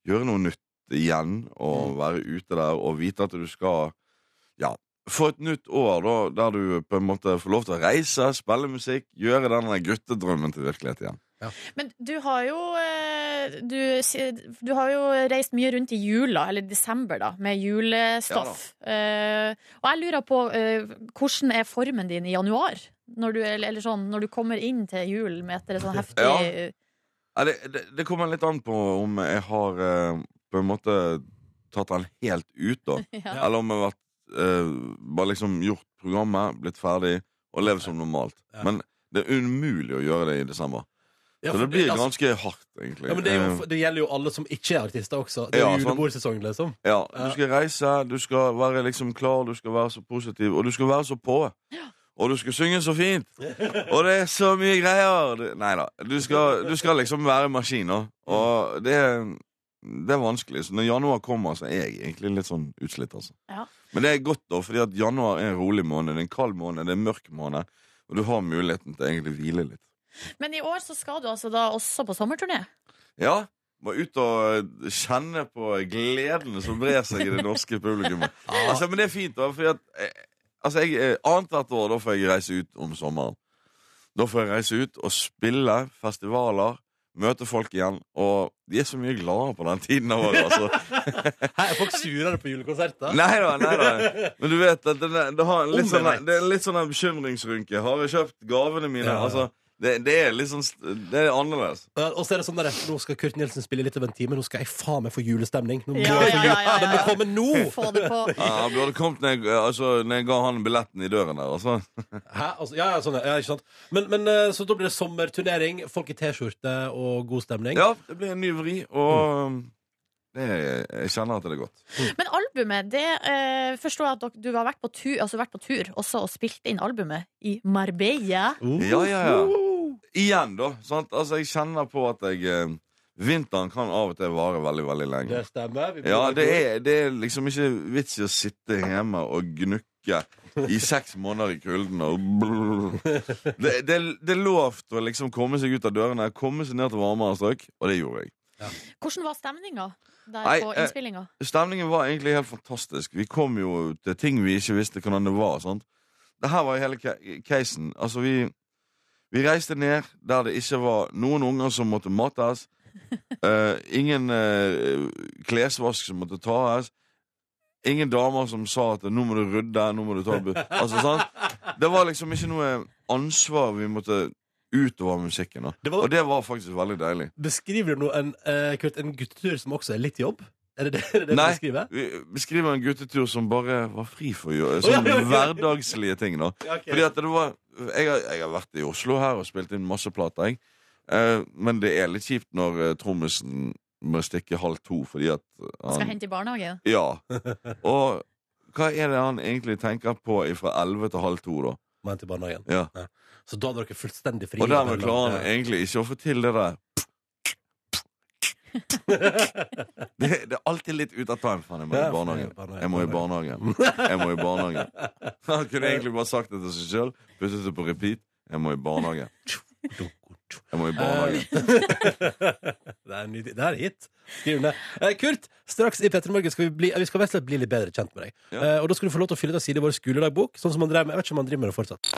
gjøre noe nytt igjen, og være ute der og vite at du skal ja, få et nytt år da, der du på en måte får lov til å reise, spille musikk, gjøre denne guttedrømmen til virkelighet igjen. Men du har jo eh, du, du har jo reist mye rundt i jula, eller desember, da, med julestoff. Eh, og jeg lurer på uh, hvordan er formen din i januar? Når du, eller, eller sånn, når du kommer inn til jul med et sånn [laughs] heftig Ja. Ja, det, det, det kommer litt an på om jeg har eh, på en måte tatt den helt ut, da. [laughs] Ja. Eller om jeg har vært, eh, bare liksom gjort programmet, blitt ferdig og levd som normalt. Ja. Men det er umulig å gjøre det i desember. Ja, Så det blir altså- ganske hardt, egentlig. ja, men det, er jo, Eh, det gjelder jo alle som ikke er artister også. Det er Ja, jo sant. julebordsesong, liksom. Ja, du skal reise, du skal være liksom klar, du skal være så positiv, og du skal være så på. Og du skal synge så fint. Og det er så mye greier. Nei da. Du skal, du skal liksom være maskin. Og det, det er vanskelig. Så når januar kommer, så er jeg egentlig litt sånn utslitt, altså. Ja. Men det er godt, da, fordi at januar er en rolig måned. Det er en kald måned, det er en mørk måned. Og du har muligheten til å egentlig hvile litt. Men i år så skal du altså da også på sommerturné. Ja. Må ut og eh, kjenne på gleden som brer seg i det norske publikummet. [laughs] Altså, men det er fint, da. Fordi at eh, altså, jeg, eh, Annethvert år da får jeg reise ut om sommeren. Da får jeg reise ut og spille festivaler, møte folk igjen. Og de er så mye gladere på den tiden av året. Altså. [laughs] Er folk surere på julekonserter. Nei da, nei da. [laughs] Men du vet at det, det, har en litt sånn, det er litt sånn en bekymringsrynke. Har jeg kjøpt gavene mine? Ja. Altså, det, det er litt sånn Det er annerledes. Ja, Og så er det sånn der, Nå skal Kurt Nielsen spille litt over en time. Nå skal jeg faen meg få julestemning. Nå må Ja, jeg ja, få ja, ja, ja, ja. Den må komme nå! [laughs] Få det på. Ja, han burde kommet når jeg, altså, når jeg ga han billetten i døren der. Altså. [laughs] Hæ? Altså, ja, ja, sånn, ja, ikke sant? Men, men eh, Så da blir det sommerturnering, folk i T-skjorte og god stemning. Ja, det blir en ny vri, og det, jeg kjenner at det er godt. Men albumet, det eh, forstår jeg at dere, du har vært på, tur, altså vært på tur også og spilt inn albumet i Marbella. Uh, Ja, ja, ja. Igjen, da. Sant? Altså, jeg kjenner på at jeg eh, Vinteren kan av og til vare veldig, veldig lenge. Det stemmer. Vi Ja, det er, det er liksom ikke vits i å sitte hjemme og gnukke i seks måneder i kulden og blr. det, det, det er lov til å liksom komme seg ut av dørene, komme seg ned til varmere strøk, og det gjorde jeg. Hvordan var stemninga der Nei, på eh, innspillinga? Stemningen var egentlig helt fantastisk. Vi kom jo til ting vi ikke visste hvordan det var. Sant? Det her var jo hele ca- casen. Altså, vi, vi reiste ned der det ikke var noen unger som måtte mates. uh, [laughs] ingen uh, klesvask som måtte tas. Ingen damer som sa at 'nå må du rydde', 'nå må du ta bu-» Altså, sant? [laughs] Det var liksom ikke noe ansvar vi måtte utover musikken. Da. Det var- Og det var faktisk veldig deilig. Beskriver du nå en, uh, Kurt, en guttetur som også er litt jobb? Er det det, er det, det du Nei. Vi beskriver en guttetur som bare var fri for å gjøre ja, sånne ja, ja. hverdagslige ting. da Ja, ok. Fordi at det var jeg har, jeg har vært i Oslo her og spilt inn masse plater, jeg. Eh, men det er litt kjipt når eh, trommisen må stikke halv to fordi at han Skal hente i barnehagen? Ja. [laughs] Og hva er det han egentlig tenker på fra elleve til halv to, da? Må hente i barnehagen. Ja. Så da hadde dere fullstendig fri. Og dermed klarer han egentlig ikke å få til det der. [laughs] det, det, er alltid litt ut av time. Faen, jeg må i barnehage. Jeg må i barnehage. Jeg må i barnehage. Han kunne egentlig bare sagt det til seg sjøl. Pusset så på repeat. Jeg må i barnehage. Jeg må i barnehage. [laughs] det er nydelig. Det er hit. Skriv ned. Eh, Kurt, straks i Petter Morgen skal vi, bli, vi skal rett slett bli litt bedre kjent med deg. Ja. Eh, og da skal du få lov til å fylle ut av side i vår skoledagbok, sånn som han drev med. Jeg vet ikke om man driver med det fortsatt.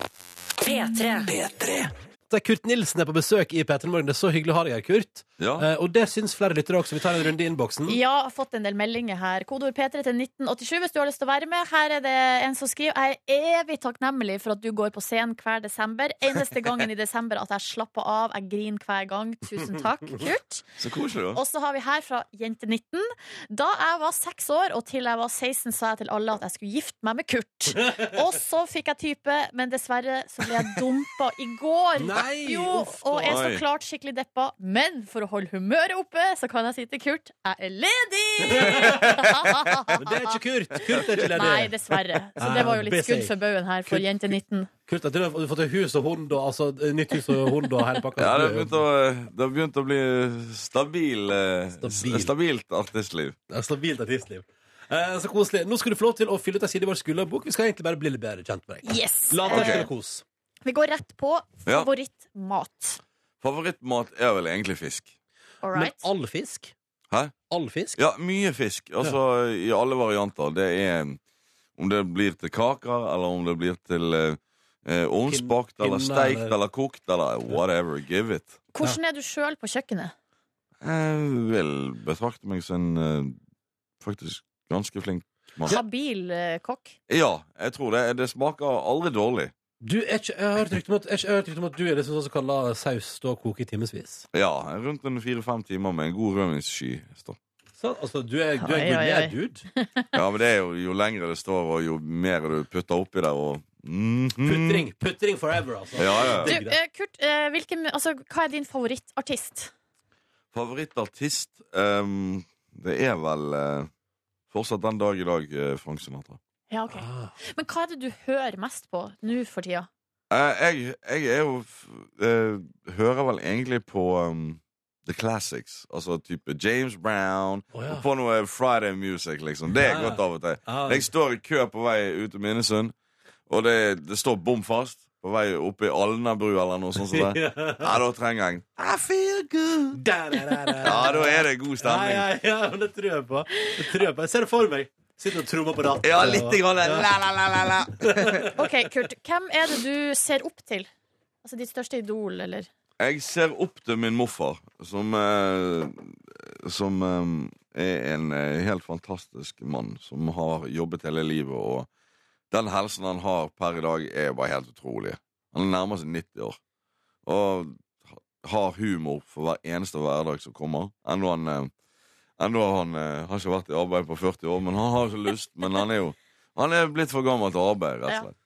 P3. P3 at Kurt Nilsen er på besøk i P3 Morgen. Det er så hyggelig å ha deg her, Kurt. Ja. Eh, og det syns flere lyttere også. Vi tar en runde i innboksen. Ja, har fått en del meldinger her. Kodeord P3 til 1987 hvis du har lyst til å være med. Her er det en som skriver Jeg er evig takknemlig for at du går på scenen hver desember. Eneste gangen i desember at jeg slapper av. Jeg griner hver gang. Tusen takk, [laughs] Kurt. Så koselig, da. Og så har vi her fra Jente19. Da jeg var seks år og til jeg var 16, sa jeg til alle at jeg skulle gifte meg med Kurt. [laughs] Og så fikk jeg type, men dessverre så ble jeg dumpa i går. Nei. Jo, uff og er så klart skikkelig deppa. Men for å holde humøret oppe, så kan jeg si til Kurt jeg er ledig! [laughs] Men det er ikke Kurt. Kurt er ikke ledig. Nei, dessverre. Så det var jo litt Busy. skudd for baugen her for Kurt- Jente19. Kurt, at du har fått hus og hund og altså, nytt hus og hund og hele pakka. Ja, det har begynt å, har begynt å bli stabil, eh, Stabil. s- stabilt artistliv. Ja, Stabilt artistliv. Eh, så koselig. Nå skal du få lov til å fylle ut ei side i vår skulderbok. Vi skal egentlig bare bli litt bedre kjent med deg. Yes! La oss okay. kose. kos. Vi går rett på Ja. favorittmat. Favorittmat er vel egentlig fisk. All Men right. all fisk? Hæ? All fisk? Ja, mye fisk. Altså i alle varianter. Det er om det blir til kaker, eller om det blir til eh, eh, ovnsbakt, Pin- eller steikt, eller- eller kokt, eller whatever. Give it. Hvordan er du sjøl på kjøkkenet? Jeg vil betrakte meg som en eh, faktisk ganske flink mann. Habil eh, kokk? Ja, jeg tror det. Det smaker aldri dårlig. Du, er ikke, jeg har hørt rykte om at, jeg har hørt rykte om at du er liksom sånn som kan la saus stå og koke i timevis. Ja, rundt en fire-fem timer med en god rødvinssky. står. Så, altså, du er, du er Oi, oi, oi. gourmet dude. [laughs] Ja, men det er jo, jo lengre det står, og jo mer du putter oppi der, og Mhm. Putring. Putring forever, altså. Ja, ja. Du, eh, Kurt, eh, hvilken, altså, hva er din favorittartist? Favorittartist ehm, Det er vel eh, fortsatt den dag i dag eh, Frank Sinatra. Ja, ok. Ah. Men hva er det du hører mest på nå for tida? Eh, jeg, jeg er jo eh, Hører vel egentlig på um, The Classics. Altså type James Brown. Å, ja. Og på noe Friday Music, liksom. Det er Ja, ja. godt av og til. Ah, Jeg står i kø på vei ut til Minnesund, og det, det står bom fast på vei oppe i Alnabru eller noe sånt. som det. [laughs] Ja, da trenger jeg en I feel good. Da, da, da, da. Ja, da er det god Ja, stemning. ja, ja, men det tror jeg på. Det tror jeg på. Jeg ser det for meg. Sitter og trommer på rattet. Ja, litt grann. La, la, la, la, la. [laughs] Ok, Kurt, hvem er det du ser opp til? Altså ditt største idol, eller? Jeg ser opp til min morfar, som, eh, som eh, er en eh, helt fantastisk mann. Som har jobbet hele livet, og den helsen han har per i dag, er bare helt utrolig. Han er nærmer seg 90 år. Og har humor for hver eneste hverdag som kommer. Enda han, enda han eh, har ikke vært i arbeid på 40 år, men han har ikke lyst. Men han er jo han er blitt for gammel til arbeid, rett og slett.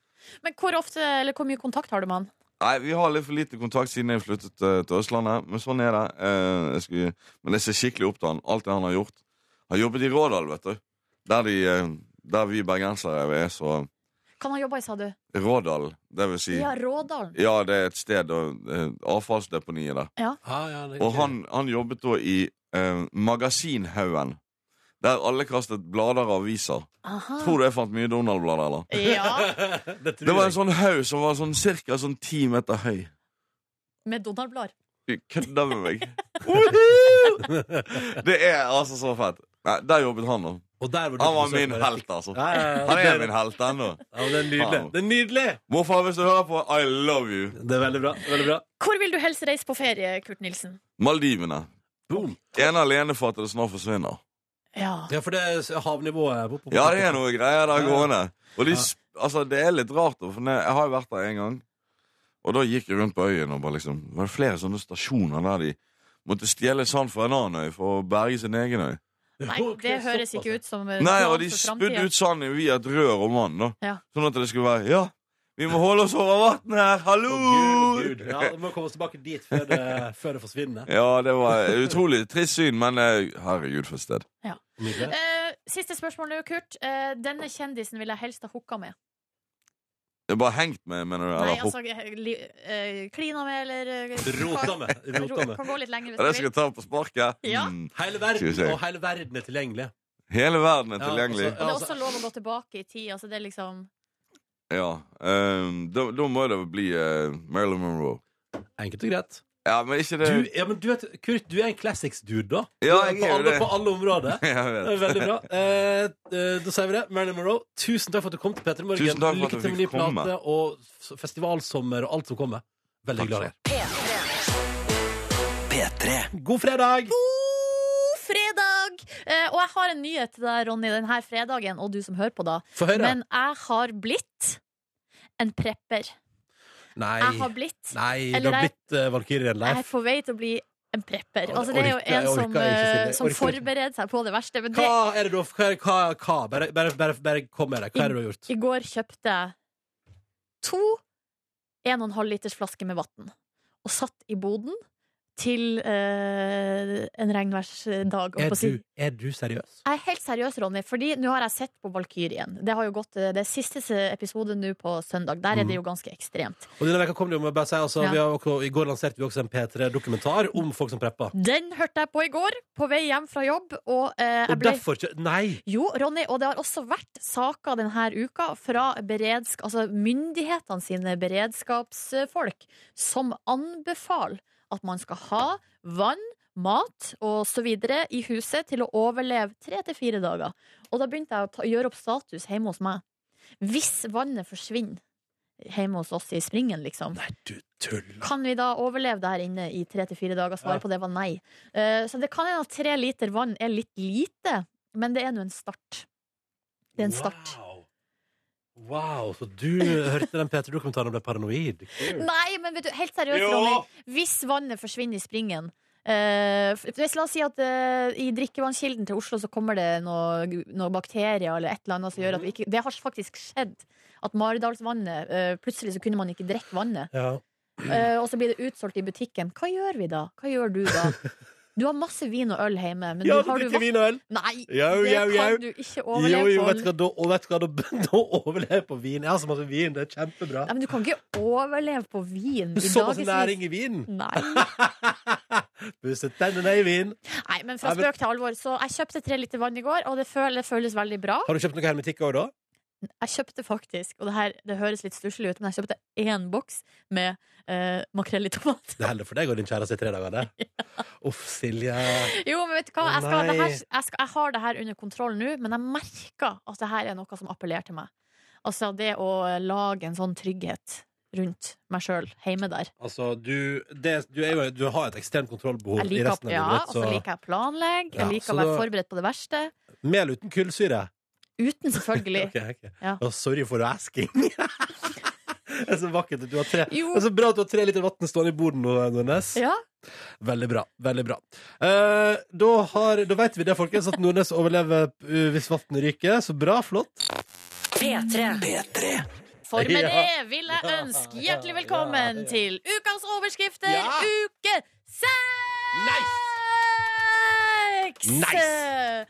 Men hvor ofte, eller hvor mye kontakt har du med han? Nei, Vi har litt for lite kontakt siden jeg flyttet eh, til Østlandet. Men sånn er det. Eh, jeg skal, men jeg ser skikkelig opp til han. Alt det han har gjort. Har jobbet i Rådal, vet du. Der, de, der vi bergensere er så Kan han jobbe i, sa du? Rådal, det vil si Ja, Rådalen. Ja, det er et sted og, Avfallsdeponiet der. Ah, ja, det er Og han, han jobbet da i eh, Magasinhaugen. Der alle kastet blader og aviser. Aha. Tror du jeg fant mye Donald-blader, eller? Ja, [laughs] det Det var en sånn haug som var sånn ca. Sånn ti meter høy. med Donald-blad. Du kødder med meg. [laughs] det er altså så fett. Nei, Der jobbet han, da. Og der var du Han var min helt, altså. Ja, ja, ja. Han er min helt ennå. Ja, det er nydelig. Det er nydelig! Morfar, hvis du hører på, I love you. Det er veldig bra. veldig bra Hvor vil du helst reise på ferie, Kurt Nilsen? Maldivene. Boom. Ene alene for at det snart forsvinner. Ja. Ja, for det er havnivået på, på, på, Ja, det er noe greier der gående. Og de, Ja. altså, det er litt rart, for jeg har jo vært der en gang. Og da gikk jeg rundt på øyen og bare liksom Det var flere sånne stasjoner der de måtte stjele sand fra en annen øy for å berge sin egen øy. Nei, det høres ikke ut som eh, Nei, og de spydde ut sand via et rør om vann, da. Ja. Sånn at det skulle være Ja, vi må holde oss over vannet her! Hallo! Oh, Gud, Gud. Ja, Vi må komme oss tilbake dit før det, [laughs] før det forsvinner. Ja, det var utrolig trist syn, men eh, herregud, for et sted. Ja. Uh, siste spørsmål nå, Kurt. Uh, denne kjendisen vil jeg helst ha hooka med. Jeg bare hengt med, mener du? Nei, altså eh, li, uh, klina med, eller Rota med. Rota med. [laughs] Kan gå litt lenger hvis Ja, det du skal vil. jeg ta på sparket? Ja. Mm. Hele verden, og hele verden er tilgjengelig. Hele verden er Ja, tilgjengelig. altså- det er også lov å gå tilbake i tid. Altså det er liksom Ja. Um, da, da må det bli uh, Marilyn Monroe. Enkelt og greit. Ja, men ikke det Du, ja, men du vet, Kurt, du er en classics-dude, da. Ja, jeg er alle, det. på alle områder. [laughs] Jeg Det er veldig bra. Eh, eh, da sier vi det. Marilyn Monroe, tusen takk for at du kom til P3 Morgen. Tusen takk for at Lykke til med ny plate og festivalsommer og alt som kommer. Veldig Takk glad i deg. God fredag! God og jeg har en nyhet til deg, Ronny, denne fredagen, og du som hører på, da. Men jeg har blitt en prepper. Nei, Jeg har blitt nei du har blitt uh, Valkyrien Jeg er på vei til å bli en prepper. Altså, det er jo en som, eh, som forbereder seg på det verste. Men det, Hva er det du har hva, hva? Bare, bare, bare, bare kom med det. Hva er det du har gjort? i går kjøpte jeg to 1,5 liters flasker med vann og satt i boden til eh, en regnværsdag. Er si. du, er du seriøs? Jeg er helt seriøs, Ronny, fordi nå har jeg sett på Valkyrien. Det har jo gått, eh, det er siste episode nå på søndag. Der er det jo ganske ekstremt. Og denne veka kom det jo, med, bare si, altså, Ja. vi har også, I går lanserte vi også en P3-dokumentar om folk som prepper. Den hørte jeg på i går, på vei hjem fra jobb. Og, eh, jeg Og ble derfor ikke Nei! Jo, Ronny, og det har også vært saker denne uka fra beredsk altså myndighetene sine beredskapsfolk som anbefaler at man skal ha vann, mat videre i huset til å overleve tre til fire dager. Og da begynte jeg å ta, gjøre opp status hjemme hos meg. Hvis vannet forsvinner hjemme hos oss i Springen, liksom, Nei, du tuller. kan vi da overleve der inne i tre til fire dager? Svaret Ja. på det var nei. Eh, så det kan hende at tre liter vann er litt lite, men det er nå en start. Det er en start. Wow. så du hørte den P3-dokumentaren og ble paranoid? Nei, men vet du, helt seriøst, Ronny. Hvis vannet forsvinner i springen eh, hvis, La oss si at eh, i drikkevannskilden til Oslo så kommer det noen noe bakterier eller et eller annet som gjør at vi ikke Det har faktisk skjedd. At Maridalsvannet eh, Plutselig så kunne man ikke drikke vannet. Ja. Eh, og så blir det utsolgt i butikken. Hva gjør vi da? Hva gjør du da? [laughs] Du har masse vin og øl hjemme, men ja, du, du har du drikker vin og øl? Nei, Jau, det jau, jau. kan du ikke Jo, overleve jo, på. vet du hva, da, vet du hva, da, da overlever jeg på vin. Jeg har så masse vin, det er kjempebra. Nei, men du kan ikke overleve på vin i Så masse næring i vin. Nei. [laughs] Pusset tennene i vin. Nei, men fra spøk til alvor. Så jeg kjøpte tre liter vann i går, og det føles, det føles veldig bra. Har du kjøpt noe hermetikk òg, da? Jeg kjøpte faktisk, og det her det høres litt stusslig ut, men jeg kjøpte én boks med eh, makrell i tomat. Det holder for deg og din kjæreste i tre dager, det. [laughs] Uff, Silje. Jo, men vet du hva? Jeg, skal, det her, jeg, skal, jeg har det her under kontroll nå, men jeg merker at det her er noe som appellerer til meg. Altså det å lage en sånn trygghet rundt meg sjøl hjemme der. Altså, du, det, du, jo, du har et ekstremt kontrollbehov i resten av ja, og så liker jeg å planlegge, Ja, jeg liker å være da- forberedt på det verste. Mel uten kullsyre? Uten, selvfølgelig. [laughs] Ok, ok. Ja. Å, sorry for asking. [laughs] det er så vakkert at du har tre Jo. Det er så bra at du har tre liter vann stående i boden nå, Nordnes. Ja. Veldig bra. veldig bra Eh, Da, har- da vet vi det, folkens, at Nordnes overlever uh, hvis vannet ryker. Så bra. Flott. P3. P3. For med Ja. det vil jeg ønske hjertelig velkommen ja, ja. til ukas overskrifter, Ja. uke seks! Nice.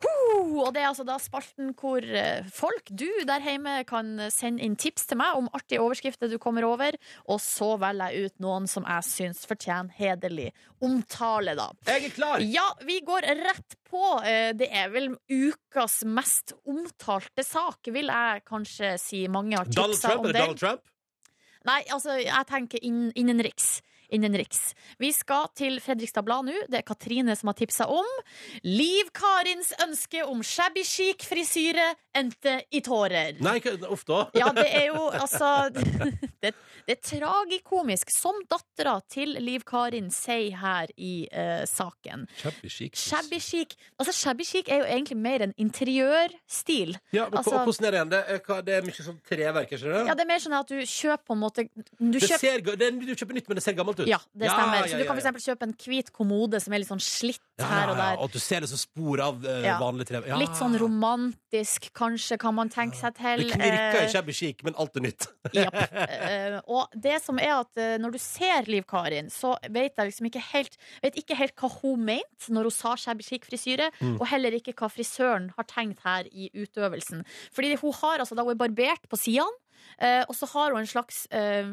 Ho, og det er altså da spalten hvor eh, folk, du der hjemme, kan sende inn tips til meg om artige overskrifter du kommer over, og så velger jeg ut noen som jeg syns fortjener hederlig omtale, da. Jeg er klar! Ja, vi går rett på. Eh, Det er vel ukas mest omtalte sak, vil jeg kanskje si. Mange har tipsa om det. Donald Trump? Nei, altså, jeg tenker inn, innenriks. Innenriks. Vi skal til Fredrikstad Blad nå. Det er Katrine som har tipsa om. Liv Karins ønske om shabby chic frisyre endte i tårer. Nei, ofte uff da. Ja, det er jo [laughs] altså [laughs] Det, det er tragikomisk, som dattera til Liv Karin sier her i uh, saken. Shabby chic. Shabby chic Altså Shabby chic er jo egentlig mer en interiørstil. Ja, men altså- hvordan er det igjen? Det er, det er mye sånn treverk? Ja, det er mer sånn at du kjøper på en måte Du kjøper ser, det du kjøper nytt, men det ser gammelt ut. Ja, det stemmer. Så du kan f.eks. kjøpe en hvit kommode som er litt sånn slitt her og der. Og at du ser det som spor av uh, vanlig tre. Ja. Litt sånn romantisk, kanskje, kan man tenke seg til. Det knirker Eh, i shabby chic, men alt er nytt. [laughs] Eh, og det som er at uh, når du ser Liv Karin, så vet jeg liksom ikke helt Vet ikke helt hva hun mente når hun sa shabby chic frisyre, Mm. og heller ikke hva frisøren har tenkt her i utøvelsen. Fordi hun har altså da hun er barbert på sidene. Eh, og så har hun en slags eh,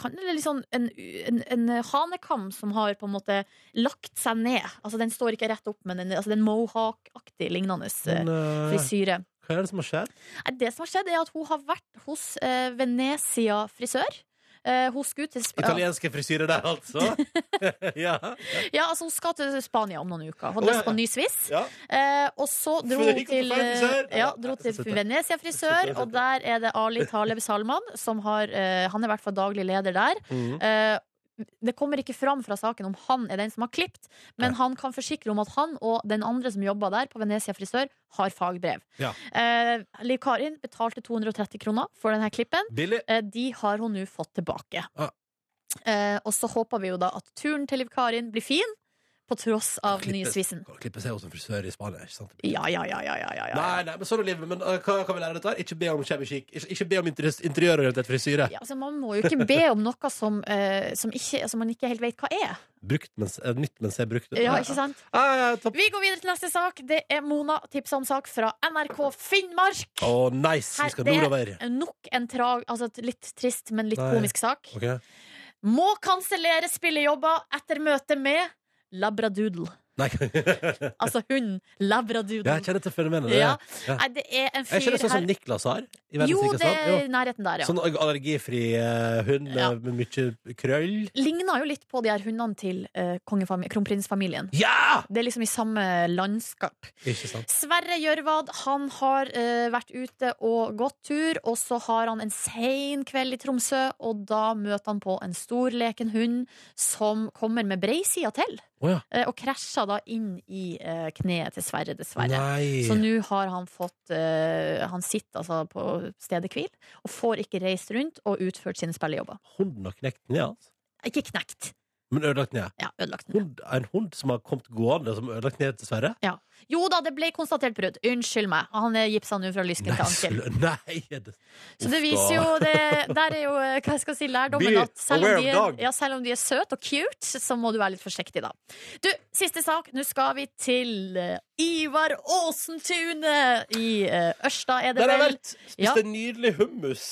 kan, sånn en, en, en hanekam som har på en måte lagt seg ned. Altså Den står ikke rett opp, men den, altså, det er en mohawk-aktig lignende eh, frisyre. hva er det som har skjedd? Det som har skjedd, er at hun har vært hos eh, Venezia frisør. Eh, hun skulle til Sp Italienske frisyrer der, altså. [laughs] ja. Ja, altså hun skal til Spania om noen uker. Hun ja, lyst på ny Swiss. ja. Eh, og så dro hun til, eh, ja, dro til. Venezia frisør, og der er det Ali Taleb Salman, som har uh, Han er i hvert fall daglig leder der. Det kommer ikke fram fra saken om han er den som har klippet, men Nei. han kan forsikre om at han og den andre som jobber der, på Venezia frisør, har fagbrev. Ja. Eh, Liv Karin betalte 230 kroner for denne klippen. Eh, de har hun nå fått tilbake. Ah. Eh, og så håper vi jo da at turen til Liv Karin blir fin, på tross av den nye. Kan klippe seg hos en frisør i Spania, ikke sant? Ja, ja, ja, ja, ja, ja. Nei, nei, men sånn er livet. Men uh, hva kan vi lære av dette? Ikke be om kjemikikk. Ikke, ikke be om interiørorientert frisyre. Ja, altså, man må jo ikke be om noe som, uh, som, ikke, som man ikke helt vet hva er. Brukt mens, uh, nytt mens jeg brukte. Ja, ikke sant? Vi går videre til neste sak. Det er Mona tipsa om sak fra NRK Finnmark. Å, nice! Her, Vi skal det er nok en trag, altså litt trist, men litt Nei. komisk sak. Okay. Må kansellere spillejobber etter møte med Labradoodle. Nei, [laughs] Altså hunden Labradoodle. jeg kjenner til fenomenet. Ja. Ja. Nei, det er en Jeg fyr kjenner sånn som Niklas har. I Jo, det er i nærheten der, ja. Sånn allergifri uh, hund med, mye krøll. Ligner jo litt på de her hundene til uh, kronprinsfamilien. Ja! Det er liksom i samme landskap. Ikke sant? Sverre Gjørvad han har uh, vært ute og gått tur, og så har han en sein kveld i Tromsø, og da møter han på en storleken hund som kommer med breisida til, Å ja. eh, og krasja da inn i eh, kneet til Sverre, dessverre. Nei. Så nå har han fått eh, Han sitter altså på stedet hvil og får ikke reist rundt og utført sine spillejobber. Hunden har knekt ned, altså. Ikke knekt, Men ødelagt kneet? ja, ødelagt. kneet. Hund, en hund som har kommet gående, som har ødelagt ned, dessverre? Jo da, det ble konstatert brudd. Unnskyld meg. Han er gipsa nå fra lysken til ankel. nei det... Så det viser jo det, Der er jo eh, hva jeg skal si, lærdommen at selv om, de er, ja, selv om de er søte og cute, så må du være litt forsiktig, da. Du, siste sak. Nå skal vi til eh, Ivar Aasen-tunet i eh, Ørsta, er det Der har jeg vel? vært. Spist Ja. nydelig hummus.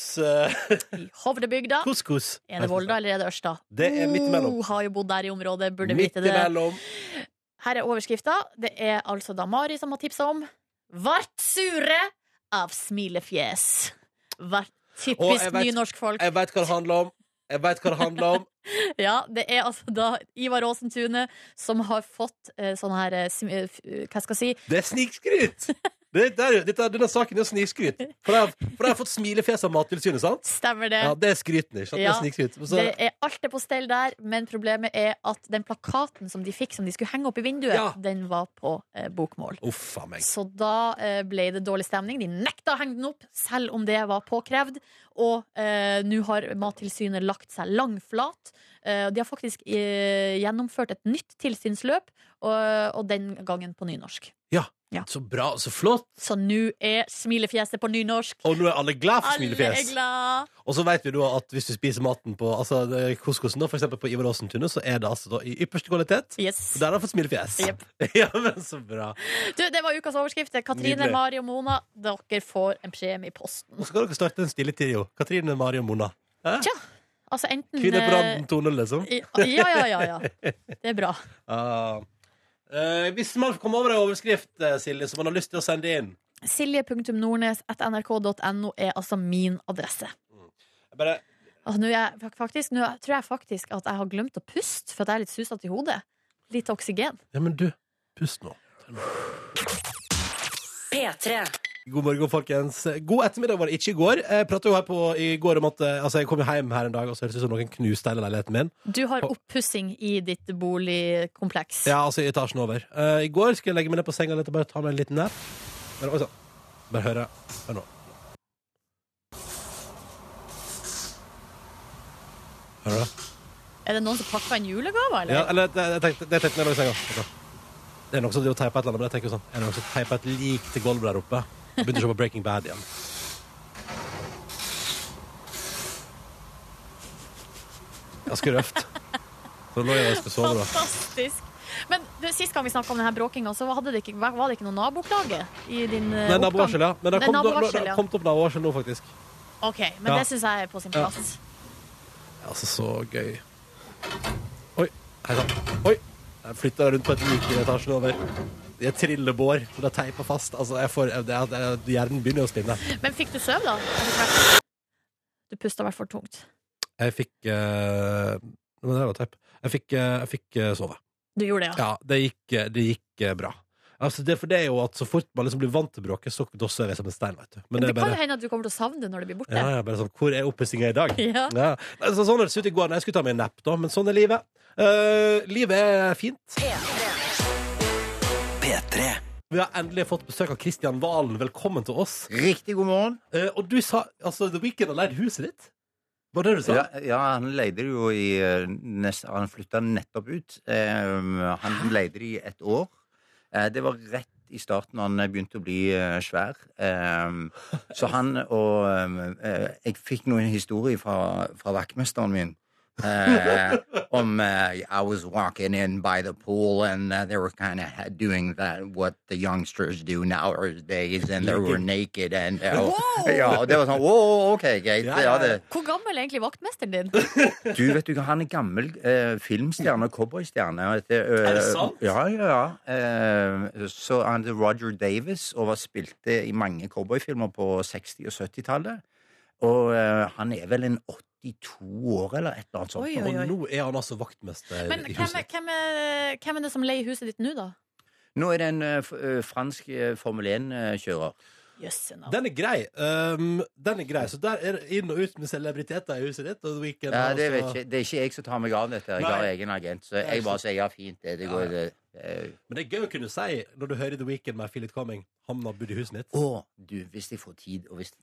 [laughs] I Hovdebygda. Couscous. Er det Volda eller er det Ørsta? Det er midt imellom. Oh, har jo bodd der i området, burde Midt vite det. imellom. Her er overskrifta. Det er altså da Mari som har tipsa om Vart sure av smilefjes. Vart typisk vet- nynorskfolk. Jeg veit hva det handler om. Jeg vet hva det handler om. [laughs] Ja, det er altså da Ivar Aasen-Tune som har fått eh, sånn her eh, eh, f- Hva skal jeg si? Det er snikskryt! [laughs] Det, er, dette, denne saken er snikskryt. For jeg, har- for jeg har fått smilefjes av Mattilsynet, sant? Stemmer det? Ja, det er skryten, ikke sant? Det er snikskryt. Så, Det er alt er på stell der, men problemet er at den plakaten som de fikk som de skulle henge opp i vinduet, Ja. den var på eh, bokmål. Uffa meg. Så da eh, ble det dårlig stemning. De nekta å henge den opp, selv om det var påkrevd. Og eh, nå har Mattilsynet lagt seg langflat. Eh, de har faktisk eh, gjennomført et nytt tilsynsløp, og, og den gangen på nynorsk. Så bra, så flott. Så nå er smilefjeset på nynorsk. Og nå er alle glad for smilefjes. glad! Og så vet vi da at hvis du spiser maten på altså, couscousen, da, for eksempel på Ivar Aasen-tunet, så er det altså da i ypperste kvalitet. Yes. Og der har han fått smilefjes. Yep. [laughs] ja, men så bra. Du, det var ukas overskrift. Katrine, Nydelig. Mari og Mona, dere får en premie i posten. Nå skal dere starte en stille trio. Katrine, Mari og Mona. Eh? Tja. Altså enten Kvinner på eh, randen 2.0, liksom. Ja, ja, ja, ja. [laughs] Det er bra. Ah. Eh, hvis man kommer over en overskrift, eh, Silje, som man har lyst til å sende inn Silje.nordnes.nrk.no er altså min adresse. Jeg bare, Altså, nå, er jeg, faktisk, nå tror jeg faktisk at jeg har glemt å puste, for at jeg er litt susete i hodet. Litt oksygen. Ja, men du, pust nå. P3. God morgen, folkens. God ettermiddag var det ikke i går. Jeg pratet jo her på i går om at eh, altså, jeg kom jo hjem her en dag, og så hørtes det ut som noen knuste hele leiligheten min. Du har oppussing i ditt boligkompleks. Ja, altså i etasjen over. Uh, I går skulle jeg legge meg ned på senga litt og bare ta meg en liten nap. Bare, altså, bare høre. Hør nå. Hører du det? Er det noen som pakker en julegave, eller? Ja, eller det, jeg tenkte, det tenkte jeg når jeg lå i senga. Det er noen som teiper et eller annet, men jeg tenker sånn Er det noen som teiper et lik til gulvet der oppe? Begynte å se på Breaking Bad igjen. Ganske røft. Så lå jeg og skulle sove, da. Fantastisk. Men du, Sist gang vi snakka om denne bråkinga, så det ikke, var det ikke noe naboklage i din eh, Nei, nabovarsel, ja. Men det har kommet, ja. opp nabovarsel nå, faktisk. Ok, men Ja. det syns jeg er på sin Ja. plass. Altså, så gøy. Oi. Hei sann. Oi. Jeg flytta rundt på et i etasjen over. Det er trillebår, det er teipa fast. Altså, jeg får, det er, det er, hjernen begynner å spinne. Men fikk du søv da? Du pusta i hvert fall tungt. Jeg fikk uh, Men det var teip. Jeg fikk, uh, jeg fikk uh, sove. Du gjorde det, ja. Ja, det gikk, eh, det gikk eh, bra. Altså, det, for det er jo at så fort man liksom blir vant til bråket, så dosser jeg som en stein, vet du. Men det, det bare... kan jo hende at du kommer til å savne det når det blir borte. ja, ja, bare sånn, Hvor er oppussinga i dag? Ja. Ja. Altså, sånn hørtes det ut i går jeg skulle ta meg en napp, da, men sånn er livet. Uh, livet er fint. Vi har endelig fått besøk av Kristian Valen. Velkommen til oss. Riktig god morgen. Eh, og du sa altså The Weekend har leid huset ditt? Var det det du sa? Ja, ja, han leide det jo i eh, nest, Han flytta nettopp ut. Eh, han leide det i et år. Eh, det var rett i starten han begynte å bli eh, svær. Eh, så han og eh, Jeg fikk noen historier fra, fra vaktmesteren min. Eh, om uh, I was walking in by the pool and uh, they were kind of doing that what the youngsters do nowadays and they were naked and uh, [laughs] Ja, det var sånn Wow, OK, greit. Ja, ja, det, Hvor gammel er egentlig vaktmesteren din? [laughs] du, vet du han er gammel eh, filmstjerne og cowboystjerne. eh, Er det sant? Ja, ja, ja. Eh, så han heter Roger Davis og var spilte i mange cowboyfilmer på 60- og 70-tallet. Og han er vel en 82 år eller et eller annet sånt. Oi, oi, oi. Og nå er han altså vaktmester Men i hvem huset. Men hvem, er, hvem er det som leier huset ditt nå, da? Nå er det en eh, f- eh, fransk eh, Formel 1-kjører. Jøsse navn. Den er grei. Um, den er grei. Så der er det inn og ut med celebriteter i huset ditt. Og The Weeknd, Ja, det, altså- vet ikke, det er ikke jeg som tar meg av dette. Jeg har egen agent. Så jeg bare sier ja, fint. Det, det går, det, eh, Men det er gøy å kunne si, når du hører The Weeknd med Feel It Coming, han har bodd i huset ditt. Å, du, hvis jeg får tid, og hvis,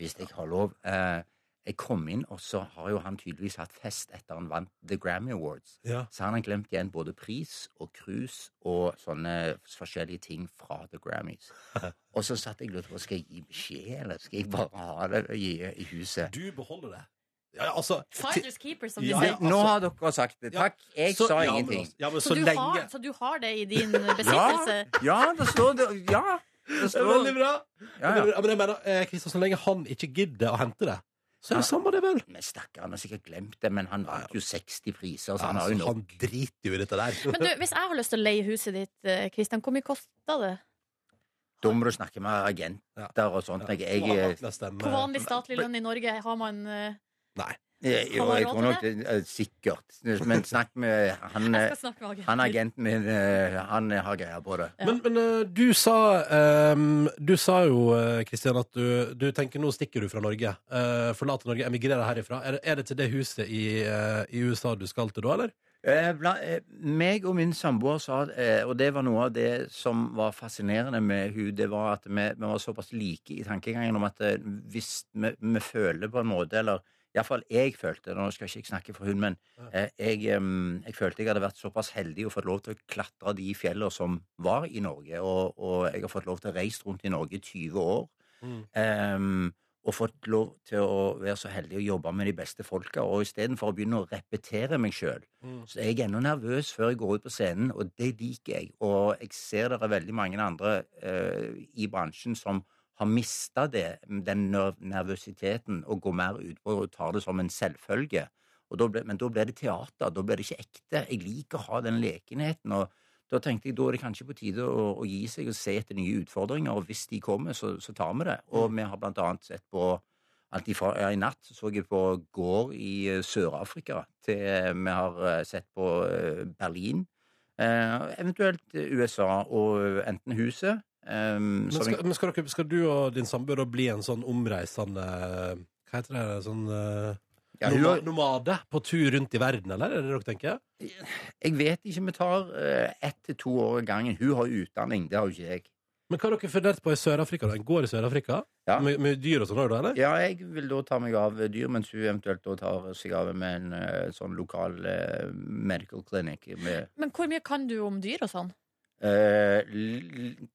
hvis jeg har lov eh, Jeg kom inn, og så har jo han tydeligvis hatt fest etter han vant The Grammy Awards. Ja. Så han har glemt igjen både pris og cruise og sånne forskjellige ting fra The Grammys. [laughs] Og så satt jeg og lurte på skal jeg gi beskjed, eller skal jeg bare ha det i, i huset. Du beholder det. Ja, altså Fighters keeper, som de Ja, sier. ja. Nå altså- har dere sagt det. Takk. Jeg så- sa ja, men ingenting. altså- Ja, men så, Så, du lenge har, så du har det i din besittelse? ja, det står det. Ja. Det Det er står Veldig bra. ja, Men, ja. men jeg mener, eh, Kristian, så lenge han ikke gidder å hente det, så er det Ja. samme det, vel. Men stakkar, han har sikkert glemt det, men han vant jo 60 priser, så han har jo nok. han driter jo i dette der. Men du, hvis jeg har lyst til å leie huset ditt, eh, Kristian, hvor mye koster det? Da må du snakke med agenter og sånt. Jeg, jeg, Hvor eh, vanlig statlig lønn i Norge har man eh, Nei. Jo, jeg tror nok det er sikkert. Men snakk med han, eh, han agenten min. eh, Han har greia på det. Ja. Men, men eh, du sa um, Du sa jo, eh, Kristian, at du, du tenker nå stikker du fra Norge. Uh, forlater Norge, emigrerer herifra. Er er det til det huset i, uh, i USA du skal til da, eller? Eh, bla, eh, meg og min samboer sa, eh, og det var noe av det som var fascinerende med hun, det var at vi, vi var såpass like i tankegangen om at eh, hvis vi, vi føler på en måte, eller iallfall jeg følte, nå skal ikke jeg snakke for hun, men eh, jeg, jeg følte jeg hadde vært såpass heldig og fått lov til å klatre de fjellene som var i Norge, og, og jeg har fått lov til å reise rundt i Norge i 20 år. Mm. Em, og fått lov til å være så heldig å jobbe med de beste folka. Og istedenfor å begynne å repetere meg sjøl, Mm. så er jeg ennå nervøs før jeg går ut på scenen, og det liker jeg. Og jeg ser det er veldig mange andre eh, i bransjen som har mista det, den nervøsiteten, og går mer utpå og tar det som en selvfølge. Da ble, men da blir det teater, da blir det ikke ekte. Jeg liker å ha den lekenheten. og da tenkte jeg da er det kanskje på tide å, å gi seg og se etter nye utfordringer, og hvis de kommer, så, så tar vi det. Og vi har blant annet sett på alt ifra, ja, I natt så jeg på gård i eh, Sør-Afrika, til eh, vi har eh, sett på Berlin, eh, eventuelt USA, og enten huset eh, Men skal, men skal, dere, skal du og din samboer da bli en sånn omreisende Hva heter det? Sånn eh, ja, hun nomade på tur rundt i verden, eller? Er det dere tenker? Jeg vet ikke, vi tar eh, ett til to år av gangen. Hun har utdanning, det har jo ikke jeg. Men hva har dere fundert på i Sør-Afrika? da? En gård i Sør-Afrika? Ja. Med, med dyr og sånn òg, da? eller? Ja, jeg vil da ta meg av dyr, mens hun eventuelt da tar seg av med en eh, sånn lokal medical clinic. Med, Men hvor mye kan du om dyr og sånn? eh, l-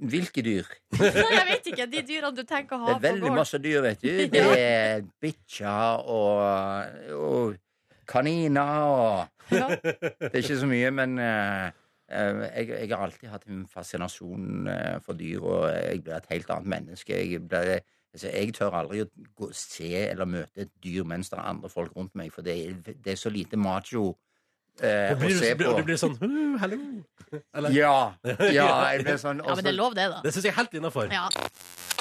hvilke dyr? Jeg vet ikke. De dyrene du tenker å ha på gård. Det er veldig masse dyr, vet du. [laughs] Det er bikkjer og, og kaniner og Ja. Det er ikke så mye, men eh, jeg, jeg har alltid hatt en fascinasjon eh, for dyr, og jeg blir et helt annet menneske. Jeg, ble, altså, jeg tør aldri å gå, se eller møte et dyr mens det er andre folk rundt meg, for det det er så lite macho eh, Og, blir, på. og du blir sånn «Uh, Hallo! Eller? Ja, [laughs] ja, jeg blir sånn Ja, men det er lov, det, da. Det syns jeg er helt innafor. Ja.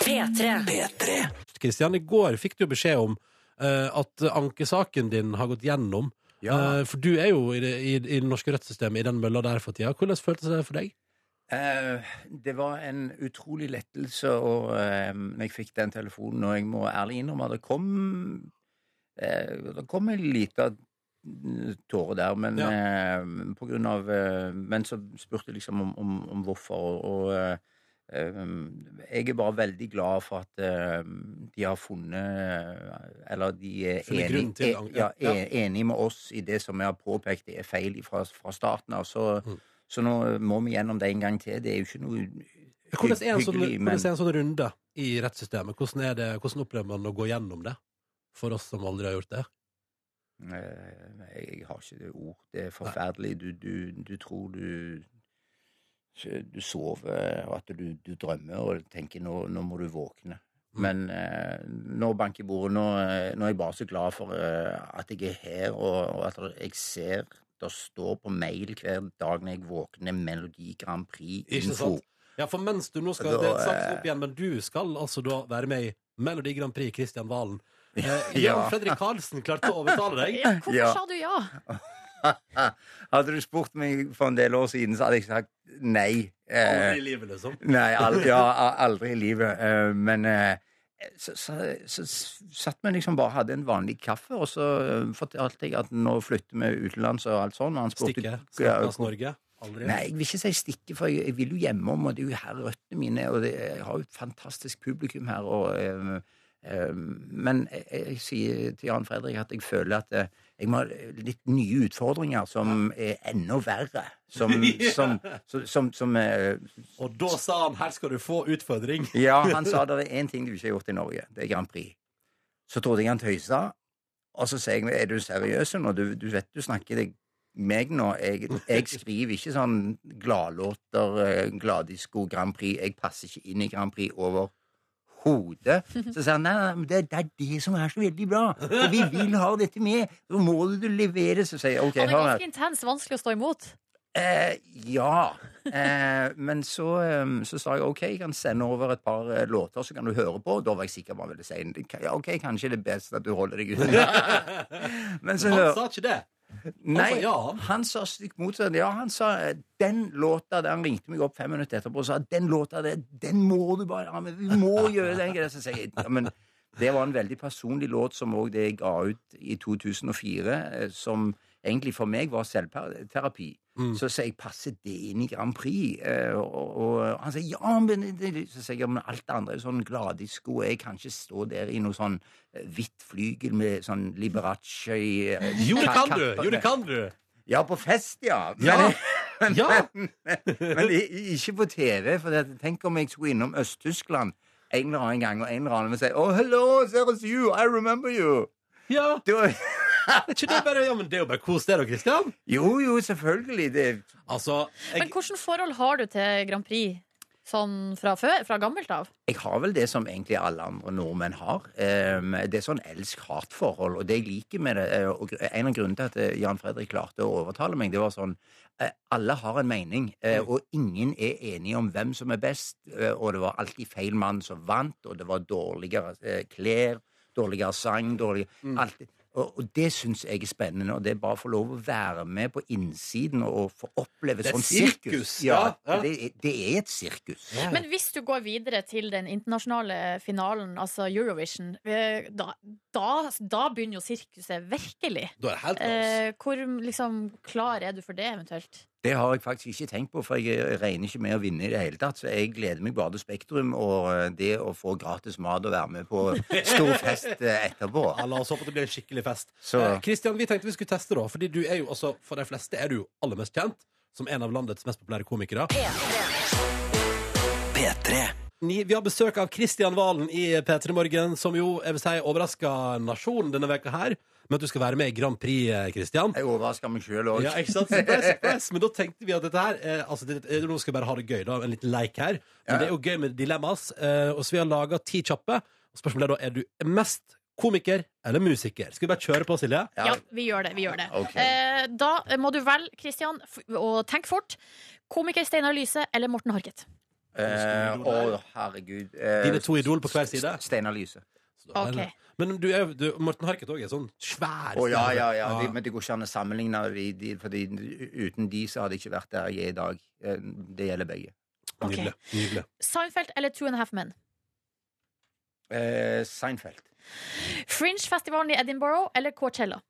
P3. Kristian, i går fikk du beskjed om uh, at ankesaken din har gått gjennom. Ja. Uh, for du er jo i det, i, i det norske rettssystemet i den mølla der for tida. Hvordan føltes det for deg? Uh, det var en utrolig lettelse og, når jeg fikk den telefonen, og jeg må ærlig innrømme at det kom eh, Det kom en liten tåre der, men Ja. eh, på grunn av eh, Men så spurte jeg liksom om, om, om hvorfor, og, eh, eh, jeg er bare veldig glad for at eh, de har funnet Eller de er enige e- ja, enig med oss i det som vi har påpekt er feil fra, fra starten av. Så, Mm. så nå må vi gjennom det en gang til. Det er jo ikke noe Hvordan er en sånn, hyggelig, hvordan er en sånn runde i rettssystemet? Hvordan, er det, hvordan opplever man å gå gjennom det? For oss som aldri har gjort det. Eh, Jeg har ikke det ord. Det er forferdelig. Du, du, du tror du Du sover, og at du, du drømmer og tenker nå, nå må du våkne. Mm. Men eh, nå banker bordet. Nå, eh, nå er jeg bare så glad for eh, at jeg er her, og, og at jeg ser det står på mail hver dag når jeg våkner Melodi Grand Prix Ikke info. sant? Ja, for mens du nå skal Da, Det er eh, opp igjen, men du skal altså da være med i Melodi Grand Prix Kristian Valen. Eh, Ja. Jan Fredrik Karlsen klarte å overtale deg. [laughs] Ja, hvorfor Ja. sa du ja? [laughs] Hadde du spurt meg for en del år siden, så hadde jeg sagt nei. Eh, Aldri i livet, liksom. Nei, aldri, [laughs] ja, aldri i livet. Eh, Men eh, så, så, så satt vi liksom bare hadde en vanlig kaffe, og så eh, fortalte jeg at nå flytter vi utenlands og alt sånn. Og han spurte Stikke. Snakkes Norge. Aldri. Nei, jeg vil ikke si stikke, for jeg, jeg vil jo hjemom, og det er jo her røttene mine er, og det, jeg har jo et fantastisk publikum her. Og, eh, men jeg, sier til Jan Fredrik at jeg føler at eh, jeg må ha litt nye utfordringer som er enda verre. [laughs] Som, som, som, som, eh, Og da sa han 'her skal du få utfordring'. [laughs] Ja, han sa [laughs] det er én ting du ikke har gjort i Norge. Det er Grand Prix. Så trodde jeg han tøysa, og så sier jeg er du seriøs nå? Du, du vet du snakker deg meg nå. Jeg, jeg skriver ikke sånn gladlåter, gladisko, gladdisko, Grand Prix. Jeg passer ikke inn i Grand Prix over hodet. Så sa han nei, nei, men det, det er det som er så veldig bra. Og vi vil ha dette med. Så må du levere. Så sier jeg OK, Han er ganske intens, vanskelig å stå imot. Eh, ja. Eh, men så, eh, så sa jeg OK, jeg kan sende over et par eh, låter, så kan du høre på. Da var jeg sikker på han ville si. Ja, OK, kanskje det er best at du holder deg unna. [laughs] men så Han sa ikke det. Nei, sa ja, han. han sa stikk motsatt. Ja, han sa eh, den låta der Han ringte meg opp fem minutter etterpå og sa den låta der, den må du bare ha med. Vi må [laughs] gjøre den. greia». Så sier jeg ja, men det var en veldig personlig låt som òg det jeg ga ut i 2004, eh, som egentlig for meg var selvterapi. Mm. Så sier jeg passer det inn i Grand Prix? Eh, og, og han sier ja, men Så sier jeg men alt det andre er sånn gladdisko. Jeg kan ikke stå der i noe sånn eh, hvitt flygel med sånn Liberace i eh, [laughs] Jo, det kan du! Jo, det kan du! ja, på fest, ja. Ja. Men, Ja. [laughs] [laughs] men, men ikke på TV. For det, tenk om jeg skulle innom Øst-Tyskland en eller annen gang, og en eller annen vil si Oh, hello, there is you, I remember you. Ja, Da- er ikke det bare, ja, men det er jo bare kos, det, da, Kristian. jo, jo, selvfølgelig. Det, Altså, Men jeg, hvilket forhold har du til Grand Prix sånn fra før? Fra gammelt av? jeg har vel det som egentlig alle andre nordmenn har. Um, det er sånn elsk-hat-forhold. Og det jeg liker med det, eh, og gr- en av grunnene til at eh, Jan Fredrik klarte å overtale meg, det var sånn eh, Alle har en mening, eh, og ingen er enige om hvem som er best. eh, Og det var alltid feil mann som vant, og det var dårligere eh, klær, dårligere sang, dårligere alltid. Og, og det syns jeg er spennende, og det er bare å få lov å være med på innsiden og få oppleve sånn sirkus, sirkus. ja, Ja, ja. Det, er- det er et sirkus. Men hvis du går videre til den internasjonale finalen, altså Eurovision, eh, da, da, da begynner jo sirkuset virkelig. da er det helt. Eh, hvor liksom klar er du for det, eventuelt? Det har jeg faktisk ikke tenkt på, for jeg regner ikke med å vinne i det hele tatt. Så jeg gleder meg bare til Spektrum og eh, det å få gratis mat og være med på stor [laughs] fest eh, etterpå. Ja, la oss håpe at det blir en skikkelig fest. Kristian, Eh, vi tenkte vi skulle teste, da. Fordi du er jo også, for de fleste er du jo aller mest kjent som en av landets mest populære komikere. Ni, vi har besøk av Kristian Valen i P3 Morgen, som jo jeg vil si overraska nasjonen denne veka her med at du skal være med i Grand Prix, eh, Kristian. Jeg overrasker meg sjøl òg. Ja, ikke sant? Surprise, surprise. Men da tenkte vi at dette her eh, altså, det, eh, Nå skal vi bare ha det gøy, da. En liten leik her. Men Ja. det er jo gøy med dilemmas. Eh, og så vi har laga ti kjappe. Spørsmålet er da er du mest komiker eller musiker. Skal vi bare kjøre på, Silje? Ja, vi gjør det. vi gjør det Okay. eh, Da må du velge, Kristian, og tenk fort. Komiker Steinar Lyse eller Morten Harket? Eh, Å, herregud. Eh, Dine to idol på hver side. Steinar Lyse. Så da Ok. Men du er, du, Morten Harket òg er sånn svær Å ja, ja, ja. stjerne. De, men det går ikke an å sammenligne de, de, fordi uten de så hadde jeg ikke vært der jeg er i dag. Eh, Det gjelder begge. Okay. Nydelig. nydelig. Seinfeld eller Two and a Half Men? Eh, Seinfeld. Fringe-festivalen i Edinburgh eller Coachella?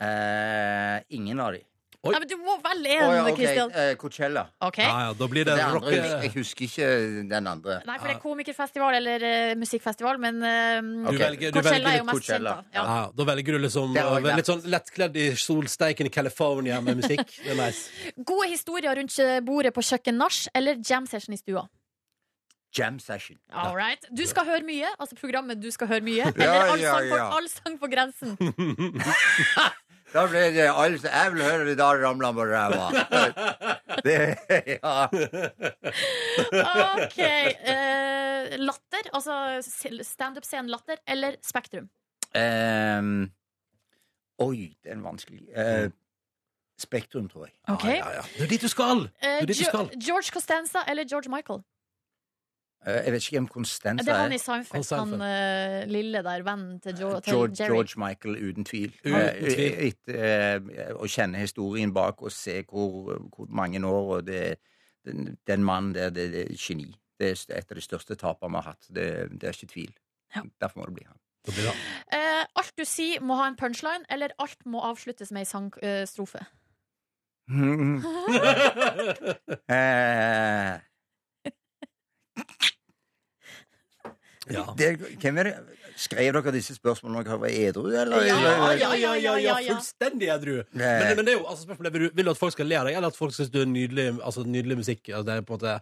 Eh, ingen av de. Oi. Nei, men du må velge én, ja, ok, Christian. eh, Coachella. Ok. Ja, ja, da blir det, Det andre, jeg, jeg husker ikke den andre. Nei, for det er komikerfestival eller eh, musikkfestival, men eh, Du Ok. velger, du Coachella velger er jo mest kjent, Coachella. da. ja. Ja. ja, Da velger du liksom Det har jeg litt sånn lettkledd i solsteiken i California med musikk. [laughs] Det er nice. Gode historier rundt eh, bordet på kjøkken-nach eller jam session i stua? Jam session. All right. Du skal høre mye, altså programmet Du skal høre mye. [laughs] Eller Ja, Allsang ja, på, ja. allsang på grensen. [laughs] Da ble det altså, Jeg vil høre det da ramla på ræva. [laughs] Det, ja. OK. eh, latter, altså standup-scenen Latter eller Spektrum? Um, oi, det er en vanskelig uh, Spektrum, tror jeg. Ok. Ja, ja. Det er dit du skal! Eh, Det er dit du skal. George Costanza eller George Michael? Eh, jeg vet ikke hvem er Det er han i Seinfeld. Han Han eh, lille der, vennen til, jo, til George, Jerry. George Michael, uten tvil. Uten Eh, tvil. Uh, å kjenne historien bak og se hvor, hvor mange år og det, den, den mannen der, det, det er geni. Det er et av de største tapene vi har hatt. Det, det er ikke tvil. Ja. Derfor må det bli han. Eh, alt du sier må ha en punchline, eller alt må avsluttes med ei sangstrofe. Eh, [laughs] Ja. det, hvem er det? Skrev dere disse spørsmålene da dere var edru, eller? Ja, Ja, ja, ja, ja, fullstendig edru. Men, men det er jo, altså, spørsmålet er, vil, du, vil du at folk skal le av deg, eller at folk syns du er nydelig, altså, nydelig musikk? Altså, det er på en måte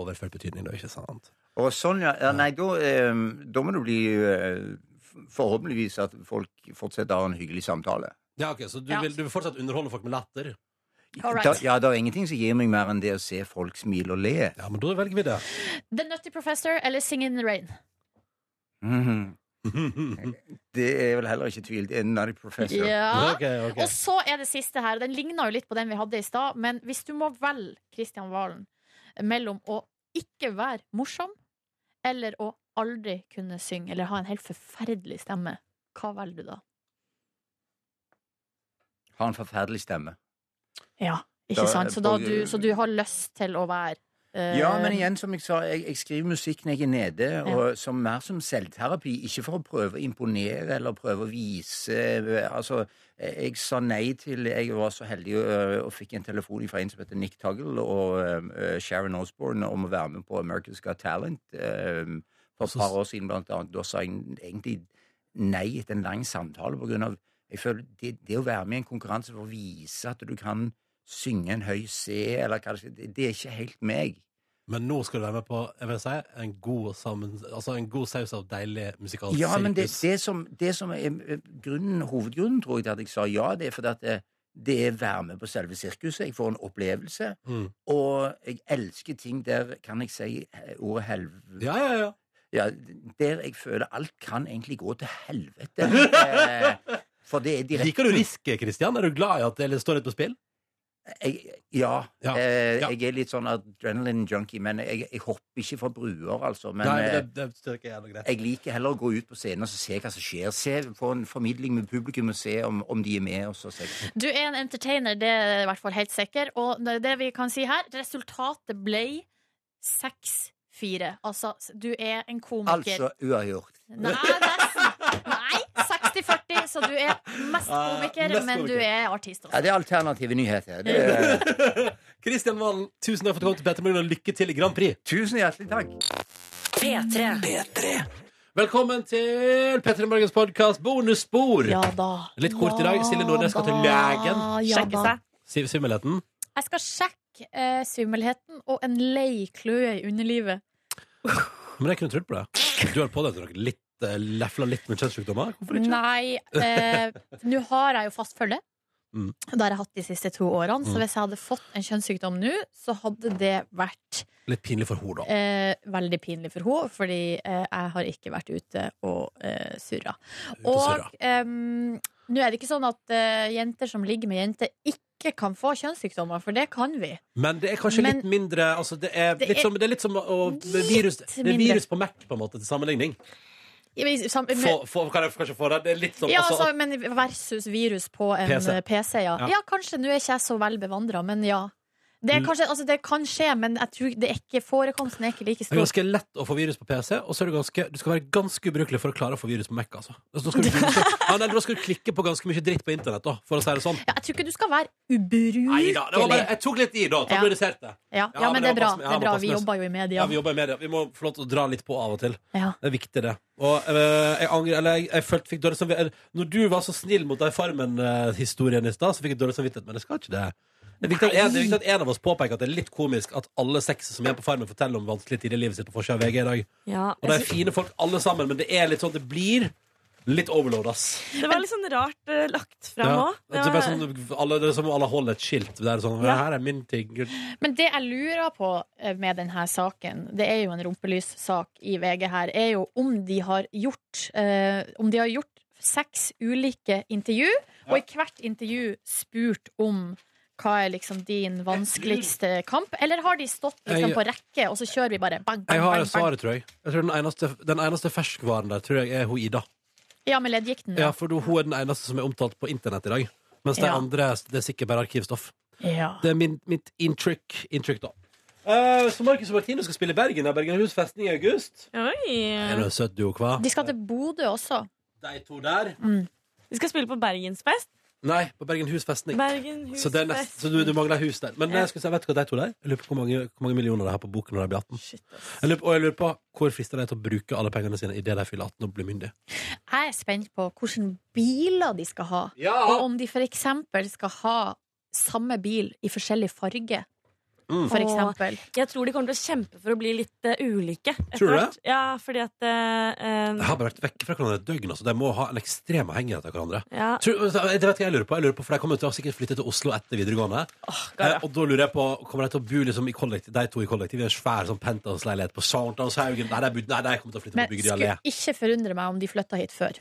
overført betydning, da, ikke sant? Og sånn, ja. ja nei, da, eh, da må det bli eh, forhåpentligvis at folk fortsetter å ha en hyggelig samtale. Ja, ok, Så du, Ja. vil, du vil fortsatt underholde folk med latter? All right. Da, ja, det er ingenting som gir meg mer enn det å se folk smile og le. Ja, men da velger vi det. The Nutty Professor eller Sing in the Rain? Mhm. [laughs] Det er vel heller ikke tvil. Det er Nutty Professor. Ja. Okay, okay. Og så er det siste her. Den ligner jo litt på den vi hadde i stad, men hvis du må velge Kristian Valen mellom å ikke være morsom eller å aldri kunne synge eller ha en helt forferdelig stemme, hva velger du da? Ha en forferdelig stemme. Ja, ikke Da- sant? Så, da du, så du har lyst til å være eh, Ja, men igjen, som jeg sa, jeg, jeg skriver musikk når jeg er nede, og som mer som selvterapi. Ikke for å prøve å imponere eller prøve å vise eh, Altså, jeg sa nei til Jeg var så heldig og, og fikk en telefon fra en som heter Nick Tuggle og uh, Sharon Osborne om å være med på America's Got Talent um, for et par år siden, blant annet. Da sa jeg egentlig nei etter en lang samtale på grunn av jeg føler det, det å være med i en konkurranse for å vise at du kan synge en høy C, eller hva det skal det, det er ikke helt meg. Men nå skal du være med på jeg vil si, en god, sammen, altså en god saus av deilig musikalsk Ja, men det, det, som, det som er eh, grunnen, hovedgrunnen, tror jeg, til at jeg sa ja, det er fordi at det, det er være med på selve sirkuset. Jeg får en opplevelse. Mm. Og jeg elsker ting der, kan jeg si eh, ordet helvete Ja, ja, ja. ja, Der jeg føler alt kan egentlig gå til helvete. [laughs] Eh, For det er direkte Liker du risk, Kristian? Er du glad i at det står litt på spill? jeg, ja. Ja, Eh. Jeg er litt sånn adrenaline-junkie, men jeg, jeg hopper ikke fra bruer, altså. Men Nei, eh, det, det jeg jeg liker heller å gå ut på scenen og se hva som skjer. Se, få en formidling med publikum og se om, om de er med. Også. Du er en entertainer, det er i hvert fall helt sikker. Og det det vi kan si her, resultatet ble 6-4. Altså, du er en komiker. Altså uavgjort. Nei, nesten. Nei, 60-40, så du er mest komiker, mest men du komiker. er artist Ja, også. det er alternative nyheter. Det er, [laughs] Kristian Valen, tusen takk for at du kom til Petter Morgen, og lykke til i Grand Prix. tusen hjertelig takk. P3. Velkommen til Petter Morgens podkast bonusspor. Ja da. Litt kort i dag. Silje Nordnes skal til legen. Ja, Sjekke seg. Siv Svimmelheten. Jeg skal sjekke eh, svimmelheten og en lei kløe i underlivet. Men jeg kunne trodd på det. Du har på deg noe litt uh, lefla litt med kjønnssykdommer? Hvorfor ikke? Nei, eh, nå har jeg jo fast følge. Mm. Det har jeg hatt de siste to årene. Så Mm. hvis jeg hadde fått en kjønnssykdom nå, så hadde det vært Litt pinlig for henne, da. eh, veldig pinlig for henne, fordi eh, jeg har ikke vært ute og eh, surra. Og Og nå er det ikke sånn at eh, jenter som ligger med jenter, ikke kan få kjønnssykdommer, for det kan vi. Men det er kanskje Men- litt mindre altså det, er Det litt er som, det er litt som å, virus, Det er virus på Mac, på en måte, til sammenligning. Sam- med- Få, få, kan jeg kanskje få det? Det er litt sånn ja, altså, altså, men versus virus på en PC. PC, PC ja. Ja. ja. kanskje. Nå er ikke jeg så vel bevandra, men ja. Det, kanskje, altså, det kan skje, men jeg tror det er ikke, forekomsten er ikke like Det er ganske lett å få virus på PC, og så er det ganske, du skal være ganske ubrukelig for å klare å få virus på Mac. Altså. Altså, Da, skal du, [laughs] ja, nei, da skal du klikke på ganske mye dritt på internett, da, for å si det sånn. Ja, jeg tror ikke du skal være ubrukelig. Neida, det var bare, jeg tok litt i, da. Ja. Tabloidiserte. Ja, ja, Ja, men, det er bra. pass- Det er bra. Vi jobber jo i media. Ja, vi jobber i media. Vi må få lov til å dra litt på av og til. Det er viktig, det. Og øh, jeg angrer Eller jeg, jeg følte, fikk dårlig samvittighet Når du var så snill mot den Farmen-historien i stad, så fikk jeg dårlig samvittighet, men det skal ikke det. Det er, viktig at en, det er viktig at en av oss påpeker at det er litt komisk at alle seks som er på Farmen, forteller om vanskelige tider i livet sitt på forsida av VG i dag. Ja, Og det er fine folk alle sammen, men det er litt sånn det blir litt overload, ass. det var litt sånn rart uh, lagt fram Ja. Det er sånn, det er som om alle holder et skilt. Det er sånn, Ja. Her er min ting. Men det jeg lurer på eh, med denne saken, det er jo en rumpelyssak i VG her, er jo om de har gjort uh, Om de har gjort seks ulike intervju, og i hvert intervju spurt om hva er liksom din vanskeligste kamp? Eller har de stått liksom Jeg- på rekke, og så kjører vi bare bang, bang, Jeg har bang, bang? svaret, tror jeg. jeg tror den, eneste, den eneste ferskvaren der tror jeg er hun Ida. Ja, med leddgikten. Ja, for hun er den eneste som er omtalt på internett i dag. Mens de Ja. andre det er sikkert bare arkivstoff. Ja. Det er min, mitt inntrykk, inntrykk da. Uh, så Marcus og Martine skal spille i Bergen. av Bergenhus festning i august. Oi. Er det søt du, hva? De skal til Bodø også. De to der? De skal spille på Bergensfest. Nei, på Bergenhus festning. Bergen Så, det er nest, så du, du mangler hus der. Men jeg skal si, vet du hva de to der? Jeg lurer på hvor mange, hvor mange millioner de har på boken når de blir 18. Shit, ass. Jeg lurer, og jeg lurer på hvor frister de til å bruke alle pengene sine idet de fyller 18 og blir myndige. Jeg er spent på hvilke biler de skal ha. Og om de for eksempel skal ha samme bil i forskjellig farge. Mm. For eksempel. Jeg tror de kommer til å kjempe for å bli litt uh, ulike. Tror du det? Ja, fordi at eh, eh, De har bare vært vekke fra hverandre et døgn. Altså. De må ha en ekstrem avhengighet av hverandre. ja. Tror, det vet hva jeg lurer på. Jeg lurer på For de kommer til å sikkert flytte til Oslo etter videregående. Oh, Eh, og da lurer jeg på Kommer de til å bo liksom i kollektiv De to i kollektiv i en svær sånn penthouse-leilighet på Sarntanshaugen? Nei, de nei, de kommer til å flytte Men på Bygdøy allé. skulle ikke forundre meg om de flytta hit før.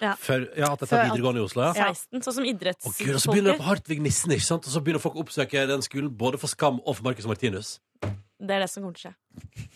Før, ja, at jeg tar videregående i Oslo, ja. 16, sånn som Å gud, Og så begynner det på Hartvig Nissen, ikke sant? Og så begynner folk å oppsøke den skolen både for Skam og for Marcus Martinus. Det er det som kommer til å skje.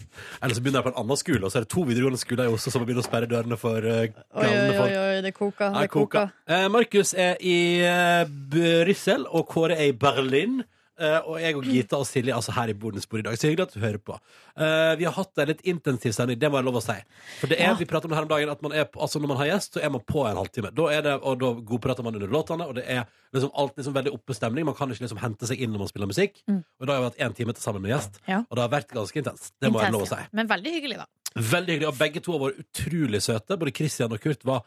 Eller så begynner jeg på en annen skole, og så er det to videregående skoler i Oslo som begynner å sperre dørene for uh, Oi, oi, galne oi, folk. oi, det koker. Det koker. Eh, Markus er i uh, Brussel, og Kåre er i Berlin. Eh, og jeg og Gita og Silje altså her i bonusbordet i dag. Så hyggelig at du hører på. Eh, vi har hatt en litt intensiv sending, det må jeg lov å si. For det er, Ja. vi prater om det her om dagen, at man er altså når man har gjest, så er man på en halvtime. Da er det, og da godprater man under låtene, og det er liksom alt liksom veldig oppestemning. Man kan ikke liksom hente seg inn når man spiller musikk. Mm. Og da har vi hatt én time til sammen med gjest, Ja. og det har vært ganske intenst. Det må jeg lov å si. Ja. Men veldig hyggelig, da. Veldig hyggelig, og begge to har vært utrolig søte. Både Christian og Kurt var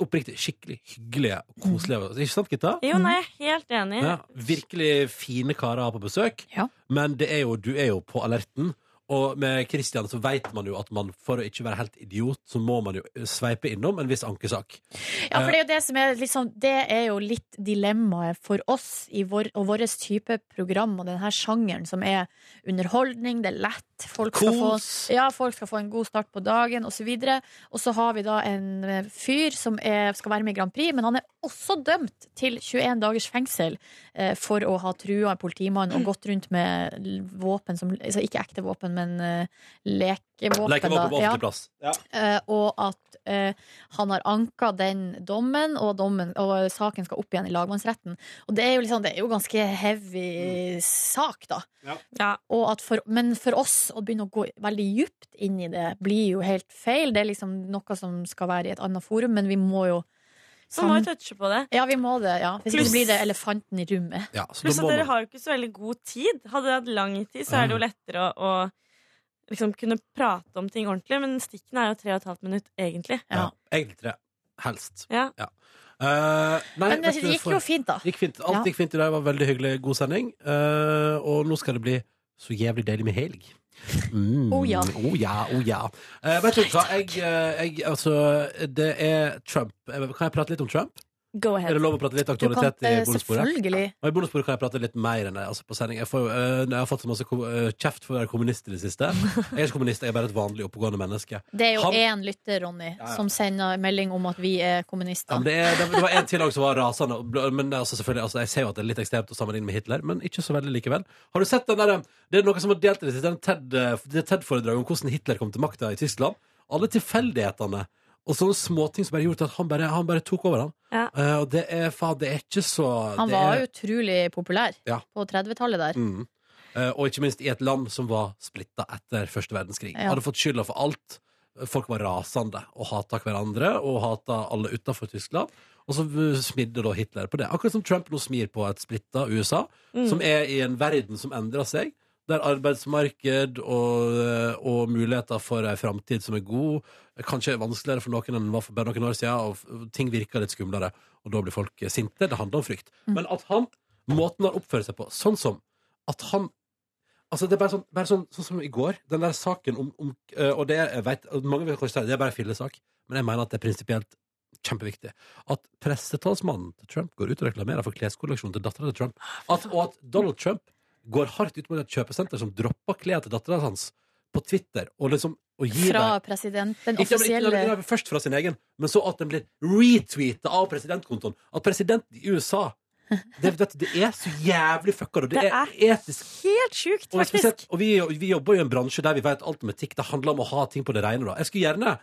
oppriktig skikkelig hyggelige og koselige. Ikke sant, Gitta? Jo, nei, er helt enig. Ja, virkelig fine karer på besøk. Ja. Men det er jo, du er jo på alerten. Og med Kristian så vet man jo at man for å ikke være helt idiot, så må man jo sveipe innom en viss ankesak. Ja, for det er jo det som er liksom Det er jo litt dilemmaet for oss i vår, og vår type program og denne sjangeren som er underholdning, det er lett, folk skal få Ja, folk skal få en god start på dagen, osv. Og så har vi da en eh, fyr som er, skal være med i Grand Prix, men han er også dømt til 21 dagers fengsel eh, for å ha trua en politimann og gått rundt med våpen som altså Ikke ekte våpen, men uh, lekevåpen. Lekevåpen på Offentlig Ja. plass. Ja. Uh, og at uh, han har anka den dommen og, dommen, og saken skal opp igjen i lagmannsretten. Og det er jo, liksom, det er jo ganske heavy sak, da. Ja. Og at for, men for oss å begynne å gå veldig djupt inn i det, blir jo helt feil. Det er liksom noe som skal være i et annet forum, men vi må jo Så må vi touche på det. Ja, vi må det. ja Hvis ikke blir det elefanten i rommet. Ja, Pluss at dere man har jo ikke så veldig god tid. Hadde dere hatt lang tid, så er det jo lettere å, å liksom kunne prate om ting ordentlig. Men stikken er jo tre og et halvt minutt, egentlig. ja. Egentlig tre. Helst. Ja. Eh, nei, Men det vet gikk for- jo fint, da. Gikk fint. Alt Ja. gikk fint i dag. Det var veldig hyggelig. God sending. Uh, og nå skal det bli så jævlig deilig med helg. Mm. Oh ja. Oh ja, oh ja. Uh, vet du hva, jeg, jeg Altså, det er Trump. Kan jeg prate litt om Trump? Go Er ahead. det lov å prate litt aktualitet kan i eh, bonussporet? selvfølgelig Og I bonussporet kan jeg prate litt mer enn det. Altså på sending. Jeg, får, eh, jeg har fått så masse eh, kjeft for å være kommunist i det siste. [laughs] Jeg er ikke kommunist, jeg er bare et vanlig oppegående menneske. Det er jo én lytter, Ronny, Ja, ja. som sender melding om at vi er Ja, kommunister. men det, er, det, var en til som var rasende. Men det er altså selvfølgelig, altså jeg ser jo at det er litt ekstremt å sammenligne med Hitler, men ikke så veldig likevel. Har du sett den der, Det er noe som har delt i det siste, TED-foredraget TED-foredraget om hvordan Hitler kom til makta i Tyskland. alle tilfeldighetene og sånne småting som bare gjorde at han bare, han bare tok over, han. Ja. Eh, og det er faen, det er ikke så Han det var er, utrolig populær Ja. på 30-tallet der. mm. Eh, Og ikke minst i et land som var splitta etter første verdenskrig. Ja. Hadde fått skylda for alt. Folk var rasende og hata hverandre og hata alle utafor Tyskland. Og så smidde da Hitler på det. Akkurat som Trump nå smir på et splitta USA, Mm. som er i en verden som endrer seg. Der arbeidsmarked og, og muligheter for ei framtid som er god, kanskje er vanskeligere for noen enn for bare noen år siden, og ting virker litt skumlere, og da blir folk sinte. Det handler om frykt. Men at han, måten han oppfører seg på, sånn som at han Altså det er bare sånn, bare sånn, sånn som i går, den der saken om, om øh, Og det jeg vet, mange vil kanskje si det er bare fillesak, men jeg mener at det er prinsipielt kjempeviktig. At pressetalsmannen til Trump går ut og reklamerer for kleskolleksjonen til dattera til Trump. At, og at Donald Trump går hardt ut mot et kjøpesenter som dropper klær til dattera hans på Twitter, og liksom og gir Fra deg. presidenten, den ikke, ikke, offisielle nei, nei, Først fra sin egen, men så at den blir retweeta av presidentkontoen. At presidenten i USA det, vet det er så jævlig fucka, og det, Det er, er etisk Helt sjukt, og, spesielt, og vi, vi jobber jo i en bransje der vi vet alt om etikk. Det handler om å ha ting på det rene. Da. Jeg skulle gjerne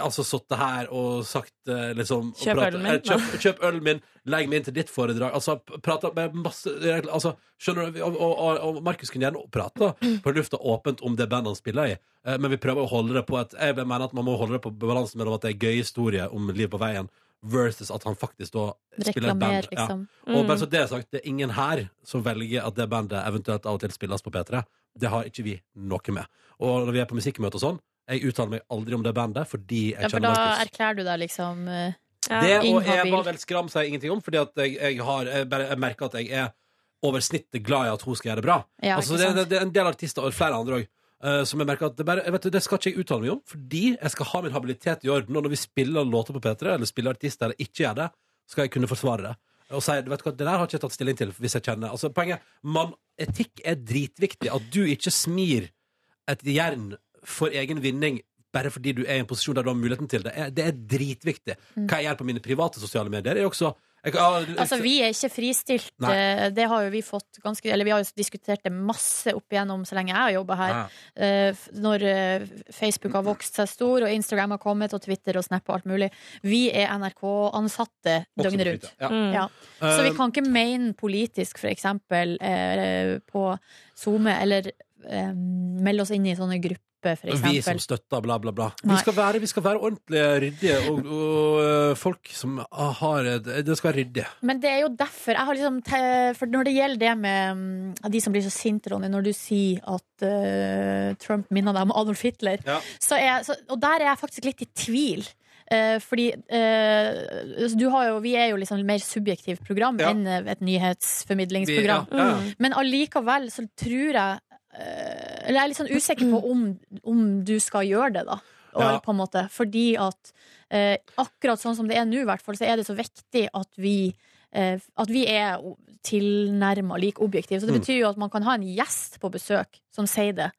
altså sittet her og sagt eh, liksom og Kjøp pratet- ølen min, eh, Kjøp, kjøp ølen min, legg meg inn til ditt foredrag. Altså prata med masse altså, Skjønner du? Og, og, og, Markus kunne gjerne prata på lufta åpent om det bandet han spiller i, eh, men vi prøver å holde det på et Jeg mener at man må holde det på balansen mellom at det er gøy historie om liv på veien, versus at han faktisk da spiller et reklamer, band. Ja. liksom. Og Mm. bare så det er sagt, det er ingen her som velger at det bandet eventuelt av og til spilles på P3. Det har ikke vi noe med. Og når vi er på musikkmøte og sånn, jeg uttaler meg aldri om det bandet fordi jeg Ja, for kjenner da Markus. erklærer du deg liksom eh, Ja. Det og Inhabil. Eva Vel Skram sier ingenting om, fordi at jeg, jeg, har, jeg, bare, jeg merker at jeg er over snittet glad i at hun skal gjøre det bra. Ja, altså, ikke det, sant? det, det er en del artister, og flere andre òg, som jeg merker at det, bare, jeg vet, du, det skal ikke jeg uttale meg om, fordi jeg skal ha min habilitet i orden. Og når vi spiller låter på P3, eller spiller artister eller ikke gjør det, skal jeg kunne forsvare det. Og si, du vet hva, Det der har ikke jeg tatt stilling til, hvis jeg kjenner altså, Poenget man, Etikk er dritviktig. At du ikke smir et jern for egen vinning bare fordi du er i en posisjon der du har muligheten til det. er- Det er dritviktig. Hva jeg gjør på mine private sosiale medier, er også jeg, ah, Altså, vi er ikke fristilt. Nei. eh, Det har jo vi fått ganske Eller vi har jo diskutert det masse opp igjennom så lenge jeg har jobba her. Ja. Eh, Når eh, Facebook har vokst seg stor, og Instagram har kommet, og Twitter og Snap og alt mulig. Vi er NRK-ansatte døgnet rundt. Ja. Mm. Ja. Så vi kan ikke mene politisk, for eksempel, på SoMe, eller melde oss inn i sånne grupper, for Vi som støtter, bla, bla, bla. Vi skal være, vi skal være ordentlige, ryddige, og, og øh, folk som har Det skal være ryddig. Men det er jo derfor jeg har liksom For når det gjelder det med mm, de som blir så sinte, Ronny, når du sier at uh, Trump minner deg om Adolf Hitler, Ja. så er, så, og der er jeg faktisk litt i tvil. Eh, fordi eh, du har jo, vi er jo liksom mer subjektivt program Ja. enn et nyhetsformidlingsprogram. ja, ja, ja. Men allikevel så tror jeg eh, Eller jeg er litt sånn usikker på om, om du skal gjøre det, da. Ja. på en måte. Fordi at eh, akkurat sånn som det er nå, hvert fall, så er det så viktig at vi eh, at vi er tilnærma like objektive. Så det Mm. betyr jo at man kan ha en gjest på besøk som sier det,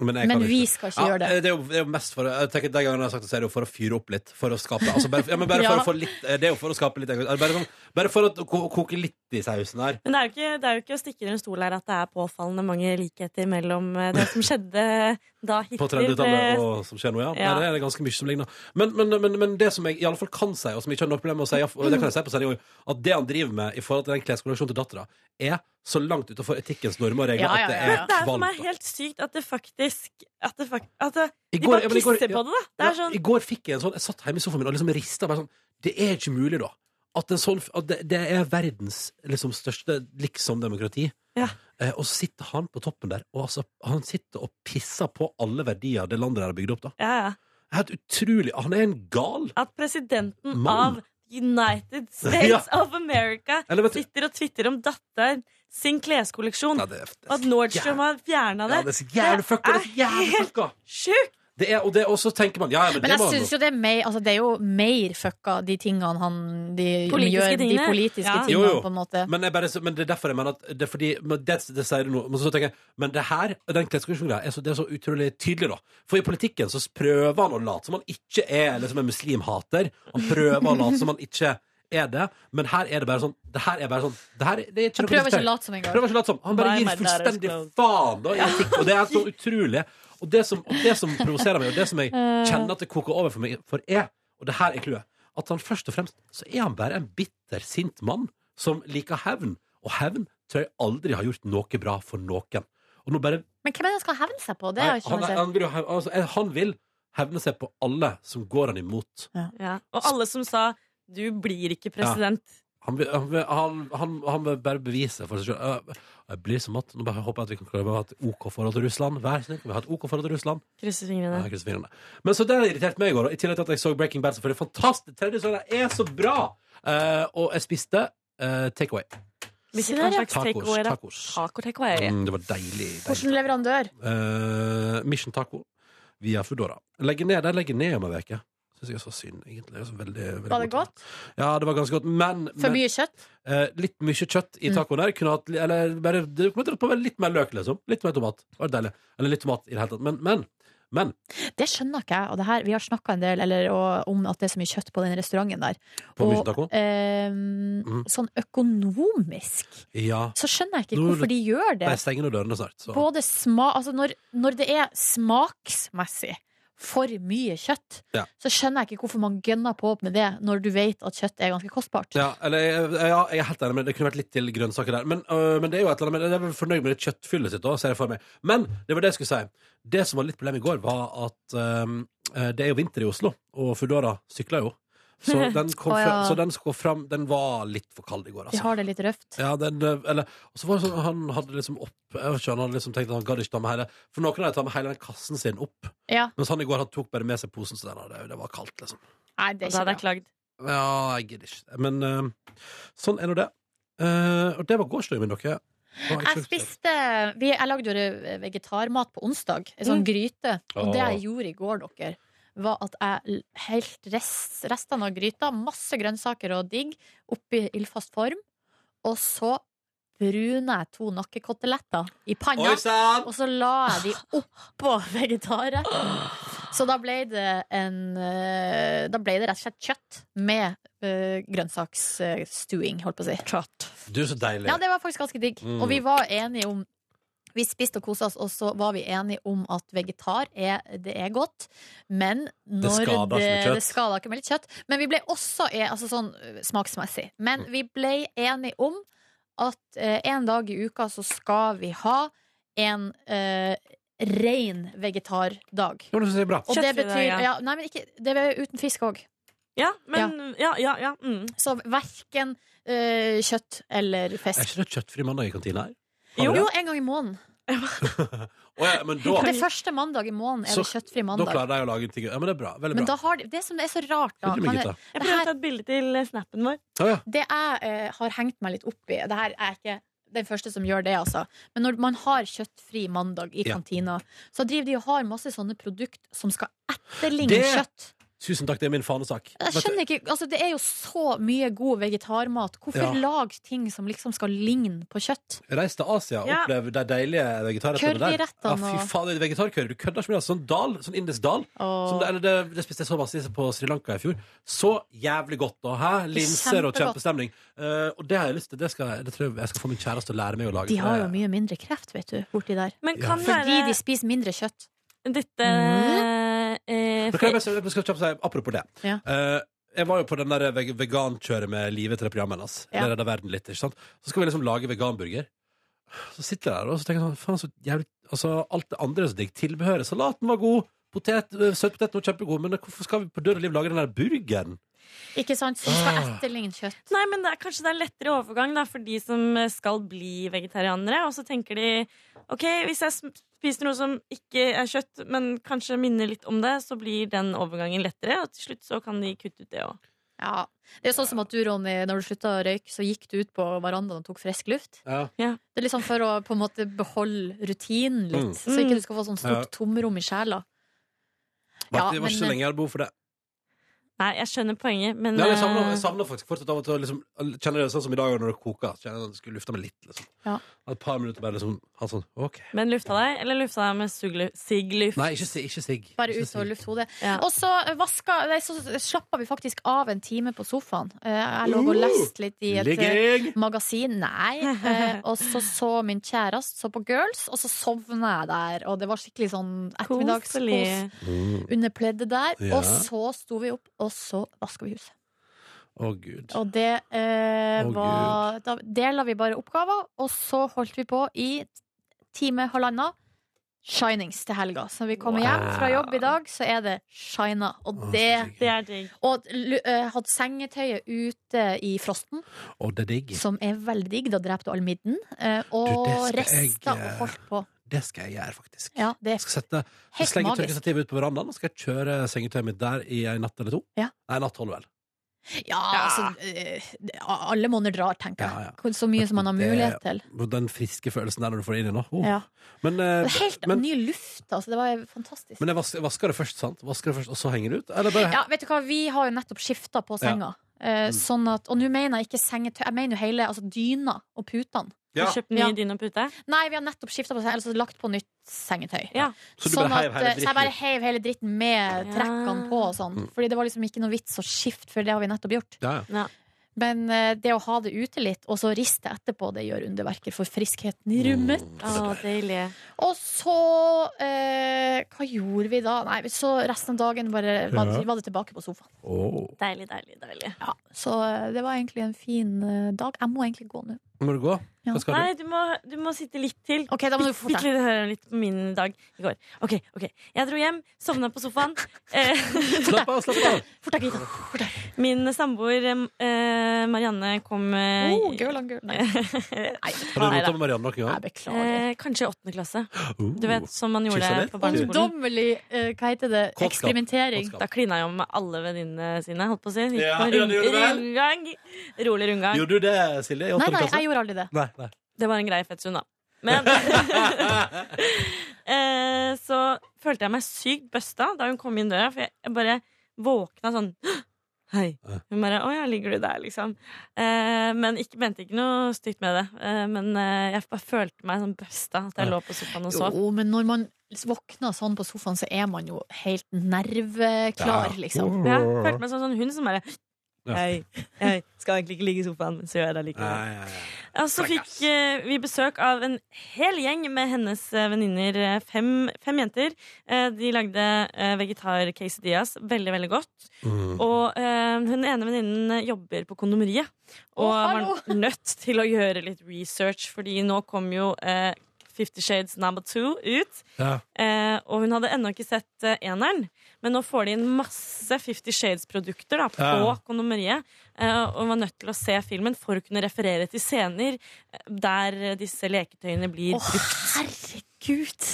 Men, jeg men kan vi ikke. skal ikke Ja, gjøre det. det er jo, det er jo mest for jeg tenker, De gangene jeg har sagt det, så er det jo for å fyre opp litt. For å skape altså bare, ja, men bare for Ja. å få litt Det er jo for å skape litt engasjement. Bare, sånn, bare for å ko- koke litt i sausen her. Men det er, jo ikke, det er jo ikke å stikke under en stol her at det er påfallende mange likheter mellom eh, det som skjedde da På 30-tallet og som skjer nå, ja. Ja. Nei, det er ganske mye som ligner. Men, men, men, men det som jeg i alle fall kan si, og som jeg ikke har noe problem med å si, og det kan jeg si på sending at det han driver med i forhold til den kleskolleksjonen til dattera, er så langt utenfor etikkens normer og regler Ja, ja, at det er kvalmt. Det er for meg helt sykt at det faktisk At, det fakt, at det, de går- bare ja, går- pisser ja. på det, da. Det Ja, sånn I går fikk jeg en sånn Jeg satt hjemme i sofaen min og liksom rista bare sånn Det er ikke mulig, da. At, en sånn, at det, det er verdens liksom, største liksom-demokrati. Ja. Eh, og så sitter han på toppen der, og altså, han sitter og pisser på alle verdier det landet der har bygd opp. da ja, ja. Helt utrolig. Han er en gal. At presidenten Mann. av United States [laughs] Ja. of America Eller sitter og twitter om datteren sin kleskolleksjon. ja, det, er- det, Og at Nordstrom har fjerna det. ja, det er så jævlig fucka. Det er så jævlig helt Sjukt! Det er, og, det, og så tenker man ja, men, Men det jeg syns jo det er mer altså det er jo mer fucka, de tingene han de Politiske gjør. De politiske Ja. tingene, Jo, jo. på en måte. Men, jeg bare, men det er derfor jeg mener at det, er fordi, men det, det sier du nå. Men så tenker jeg Men det her, den kleskolleksjonen er, så- det er så utrolig tydelig, da. For i politikken så prøver han å late som han ikke er liksom en muslimhater. Han prøver å late som han ikke er det. Men her er det bare sånn Det her er bare sånn det her, det er ikke Han prøver ikke å late som engang. Han bare gir fullstendig faen da, ja. og det er så utrolig. Og det som, og det som provoserer meg, og det som jeg [laughs] Eh. kjenner at det koker over for meg, for er, og det her er clouet, at han først og fremst så er han bare en bitter, sint mann som liker hevn. Og hevn tror jeg aldri har gjort noe bra for noen. Og nå bare Men hvem er det han skal hevne seg på? Det Nei, har jeg ikke han, han, vil, altså, han vil hevne seg på alle som går han imot. Ja. Og alle som sa 'du blir ikke president'. Han vil, han, vil, han, han, han vil bare bevise for seg sjøl. Jeg blir så at, Nå bare håper jeg at vi kan klare å ha et OK forhold til Russland. Vær snill, kan vi ha et OK forhold til Russland? Krysser Ja, fingrene. jeg krysser fingrene. Men så det har irritert meg i går. og I tillegg til at jeg så Breaking Bad. Selvfølgelig fantastisk. Tredje sesongen er så bra! Eh, og jeg spiste uh, takeaway. Hvilket hva slags Tacos. takeaway? da? tacos. Taco takeaway. Mm, det var deilig. Hvilken leverandør? Eh, Mission Taco via Foodora. Legger ned, De legger ned om en uke. Syns jeg er så synd, egentlig. Det er så veldig, veldig Var det godt? Ja, det var ganske godt. Men, For mye kjøtt? eh, litt mye kjøtt i Mm. tacoen der. Kunne hatt, eller bare, det kunne på litt mer løk, liksom. Litt mer tomat. Det var deilig. Eller litt tomat i det hele tatt. Men, men, men Det skjønner ikke jeg. Og det her, vi har snakka en del eller, og, om at det er så mye kjøtt på den restauranten der. På og Taco? ehm, Mhm. sånn økonomisk Ja. så skjønner jeg ikke hvorfor de gjør det. Nei, stenger dørene snart. Så. Både sma altså når, når det er smaksmessig for mye kjøtt, Ja. så skjønner jeg ikke hvorfor man gønner på med det når du vet at kjøtt er ganske kostbart. Ja, eller, ja, jeg er helt enig, men det kunne vært litt til grønnsaker der. Men, øh, men det er jo et eller annet Jeg er fornøyd med det kjøttfyllet sitt òg, ser jeg for meg. Men det var det jeg skulle si. Det som var litt problem i går, var at øh, det er jo vinter i Oslo, og Foodora sykler jo. Så [laughs] den, kom oh, ja. fra, så den, skulle fram, den var litt for kald i går, De altså. har det litt røft. Ja, den, øh, eller, og så var det sånn, Han hadde liksom opp Jeg vet ikke, Han hadde liksom tenkt at han gadd ikke ta med hele For noen av dem tar med hele den kassen sin opp. Ja. Mens han i går han tok bare med seg posen, så den hadde, det var kaldt, liksom. Nei, det er er da hadde jeg ikke klagd. Ja, jeg gidder ikke. Men uh, sånn er nå det. Uh, og det var gårsdagen min, dere. Ikke Jeg spiste vi, Jeg lagde jo vegetarmat på onsdag. En sånn Mm. gryte. Og det jeg gjorde i går, dere, var at jeg helt rest, restene av gryta, masse grønnsaker og digg, oppi ildfast form. Og så bruner jeg to nakkekoteletter i panna. Oi! Og så la jeg de oppå [laughs] vegetarretten. Så da ble det en eh, Da ble det rett og slett kjøtt med uh, grønnsaksstuing, holdt på å si. Du er så deilig. Ja, det var faktisk ganske digg. Mm. Og vi var enige om Vi spiste og kosa oss, og så var vi enige om at vegetar er, det er godt. Men når skader ikke med kjøtt. det skader ikke med litt kjøtt. Men vi ble også e- altså sånn øh, smaksmessig. Men Mm. vi ble enige om at eh, en dag i uka så skal vi ha en eh, ren vegetardag. Det er bra. Og det betyr ja. Nei, men ikke Det er uten fisk òg. Ja, men Ja, ja, ja. Mm. Så verken eh, kjøtt eller fisk. Er ikke det kjøttfri mandag i kantina her? Jo. Jo, en gang i måneden. [laughs] oh, ja, men da, Det første mandag i måneden er det kjøttfri kjøttfri da mandag. klarer de å lage ting. Ja, men det er bra. Veldig Men bra. da har de, det som er så rart, da er. Jeg prøver å ta et bilde til eh, snappen vår. Ah, ja. det jeg eh, har hengt meg litt opp i Det her er ikke den første som gjør det, altså. Men når man har kjøttfri mandag i Ja. kantina, så driver de og har masse sånne produkt som skal etterligne Det- kjøtt. Tusen takk, det er min fanesak. Jeg skjønner ikke, altså Det er jo så mye god vegetarmat. Hvorfor Ja. lage ting som liksom skal ligne på kjøtt? Reis til Asia og Ja. opplev de deilige vegetarrettene der. Ja, Curryrettene fy faen, det er vegetarcurry. Du kødder ikke med det. Sånn dal, sånn indisk dal. Som det, eller det, det spiste jeg så masse på Sri Lanka i fjor. Så jævlig godt. Og, hæ? Linser og kjempestemning. Uh, og det har jeg lyst til. Det, skal, det tror jeg jeg skal få min kjæreste til å lære meg å lage. De har jo mye mindre kreft, vet du, borti der. Men Ja. Fordi de spiser mindre kjøtt. dette Mm. Eh, Men kan jeg bare, jeg skal kjapt si, apropos det. Ja. Eh, jeg var jo på den der veg vegankjøret med Live til det programmet hennes. Ja. Det verden litt, ikke sant? Så skal vi liksom lage veganburger. Så sitter jeg der og så tenker jeg sånn, faen så jævlig Altså, alt det andre er så digg. Tilbehøret. Salaten var god. Potet, øh, Søtpoteten var kjempegod. Men hvorfor skal vi på død og liv lage den der burgeren? Ikke sant? Så skal Ah. etterligne kjøtt. Nei, men det er, kanskje det er lettere overgang da, for de som eh, skal bli vegetarianere. Og så tenker de OK, hvis jeg sm- spiser noe som ikke er kjøtt, men kanskje minner litt om det, så blir den overgangen lettere. Og til slutt så kan de kutte ut det òg. Ja. Det er sånn som at du, Ronny, når du slutta å røyke, så gikk du ut på verandaen og tok frisk luft. Ja. Det er liksom for å på en måte beholde rutinen litt, Mm. så ikke du skal få sånn stort Ja. tomrom i sjela. Var, Ja, det var ikke så lenge jeg hadde behov for det. Nei, jeg skjønner poenget, men Nei, jeg savner, eh, jeg savner faktisk fortsatt av og til å liksom, Kjenner det sånn som i dag når det koker. Kjenner at jeg skulle lufta meg litt. Liksom. Ja. Et par minutter bare liksom ha sånn OK. Men lufta deg, eller lufta deg med sigg luft? Nei, ikke, ikke sigg. Bare ut og luft hodet. Ja. Og så, vaska, nei, så slappa vi faktisk av en time på sofaen. Eh, Jeg lå og leste litt i et eh, Ligging! magasin. Nei. Eh, [laughs] Og så så min kjæreste så på Girls, og så sovna jeg der. Og det var skikkelig sånn ettermiddagskos Mm. under pleddet der. Ja. Og så sto vi opp, og så vaska vi huset. Å, gud. Og det eh, oh, var Da dela vi bare oppgaver, og så holdt vi på i time, halvannen. Shinings til helga. Så når vi kommer hjem fra jobb i dag, så er det shina. Og Å, det er digg. Og uh, eh, hadde sengetøyet ute i frosten, Oh, det er digg. som er veldig digg. Da dreper du all midden. Uh, Og eh, og holdt på. Det skal jeg gjøre, faktisk. Ja, det Jeg er skal sette helt slenge magisk. tørkestativet ut på verandaen og skal jeg kjøre sengetøyet mitt der i en natt eller to. Ja. Nei, natt holder vel. Ja, altså eh, Alle måneder drar, tenker Ja, ja. jeg. Hvor- Så mye som man har Det- mulighet til. Den friske følelsen der når du får det inn i nå. Oh. Ja. Men, eh, Det er helt men, ny luft, altså. Det var fantastisk. men jeg vas- vasker det først, sant? Vasker det først, og så henger det ut? Eller bare Ja, vet du hva, Vi har jo nettopp skifta på senga. Eh, Mm. sånn at, og nå mener jeg ikke sengetøy, jeg mener jo hele altså dyna og putene. Ja. Du kjøpt ny Ja. dyne og pute? Nei, vi har nettopp skifta på seng, altså lagt på nytt sengetøy. Ja. Så du sånn at, eh, så jeg bare dritten? heiv hele dritten med Ja. trekkene på og sånn. Mm. Fordi det var liksom ikke noe vits å skifte, for det har vi nettopp gjort. Ja, ja. Men eh, det å ha det ute litt, og så riste etterpå, det gjør underverker for friskheten i rommet. Mm. deilig. Og så eh, Hva gjorde vi da? Nei, så resten av dagen bare var, Ja. var det tilbake på sofaen. Oh. Deilig, deilig, deilig. Ja, så eh, det var egentlig en fin dag. Jeg må egentlig gå nå. Må du gå? Ja. Hva skal Nei, du? du må, du må sitte litt til. Ok, da må du Fikk fortelle. litt høre litt på min dag i går. Ok, ok. Jeg dro hjem, sovna på sofaen. [laughs] Eh, Slapp av, slapp av! [laughs] Fort deg, Gita. Fort deg. min samboer eh, Marianne kom eh, Oh, girl on girl. Nei, [laughs] Nei, Har du rota med Marianne noen gang? beklager. Eh, kanskje i åttende klasse. Uh. [gasps] Du vet, Som man gjorde på barneskolen. Ungdommelig eh, Hva heter det? Kortskap. Eksperimentering. Kortskap. Da klina jeg om med alle venninnene sine. Holdt på å si. Ja, ja, det gjorde du vel. rundgang. Rolig rundgang. Gjorde du det, Silje? i åttende klasse? nei, jeg gjorde aldri det. Nei, nei. Det var en grei fettsund, da. Men [laughs] eh, så følte jeg meg sykt busta da hun kom inn døra, for jeg, bare våkna sånn [gasps] Hei. Hun bare 'Å ja, ligger du der', liksom. Eh, men ikke, mente ikke noe stygt med det. Eh, men eh, jeg bare følte meg sånn busta at jeg lå på sofaen og sov. Jo, men når man våkner sånn på sofaen, så er man jo helt nerveklar, liksom. Ja, jeg følte meg som en sånn hund som bare Ja. Hei, jeg skal egentlig ikke ligge i sofaen, men så gjør jeg det likevel. Og så fikk uh, vi besøk av en hel gjeng med hennes uh, venninner. eh, Fem, fem jenter. Uh, de lagde uh, vegetar-quesadillas veldig, veldig godt. Mm. Og hun ene venninnen jobber på kondomeriet. Og oh, var nødt til å gjøre litt research, fordi nå kom jo Fifty Shades Number Two ut. Ja. Eh, og hun hadde ennå ikke sett eh, eneren, men nå får de inn masse Fifty Shades-produkter på Ja. kondomeriet. Eh, og var nødt til å se filmen for å kunne referere til scener eh, der eh, disse leketøyene blir oh, brukt. herregud!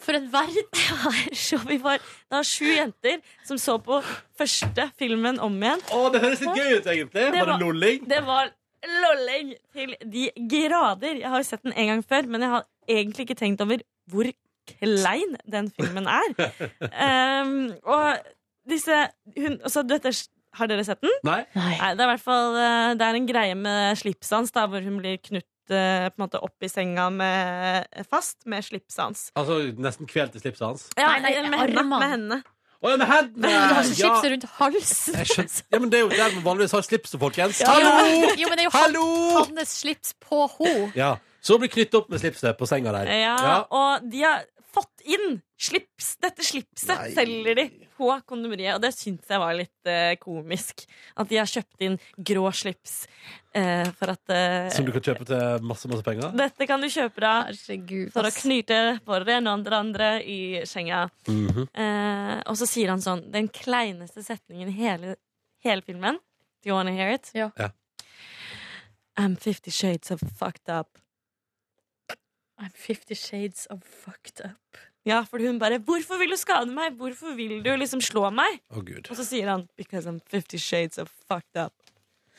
For en verden! [laughs] Så vi var da sju jenter som så på første filmen om igjen. Å, det høres litt gøy ut, egentlig. Det Var var- det lolling? Det var lolling til de grader. Jeg har jo sett den en gang før, men jeg har egentlig ikke tenkt over hvor klein den filmen er. Um, [laughs] og disse hun, altså, dette, Har dere sett den? Nei? Nei. Det er i hvert fall eh, Det er en greie med slipsans, da, hvor hun blir knutt eh, på en måte opp i senga med, fast med slipsans. Altså nesten kvelt i slipset hans? Ja, Nei, nei, med henne. Med hendene. Å ja, med hendene! Du har ikke Ja. slipset rundt halsen. Jeg skjønner. Ja, men det er jo der man vanligvis har slipset, folkens. Ja. Hallo! Jo, men det er jo Hallo! hans slips på henne. Ja. Så blir knyttet opp med slipset på senga der. Ja, Ja. og de har fått inn slips. Dette slipset Nei. selger de på kondomeriet, og det syns jeg var litt eh, komisk. At de har kjøpt inn grå slips eh, for at eh, Som du kan kjøpe til masse, masse penger. Dette kan du kjøpe da Herregud. for å knyte for det ene og det andre i senga. Mhm. Eh, og så sier han sånn Den kleineste setningen i hele, hele filmen. Do you wanna hear it? Ja. Ja. I'm fifty shades of fucked up. I'm fifty shades of fucked up. Ja, for hun bare 'Hvorfor vil du skade meg? Hvorfor vil du liksom slå meg?' Å, Gud. Og så sier han 'Because I'm fifty shades of fucked up'.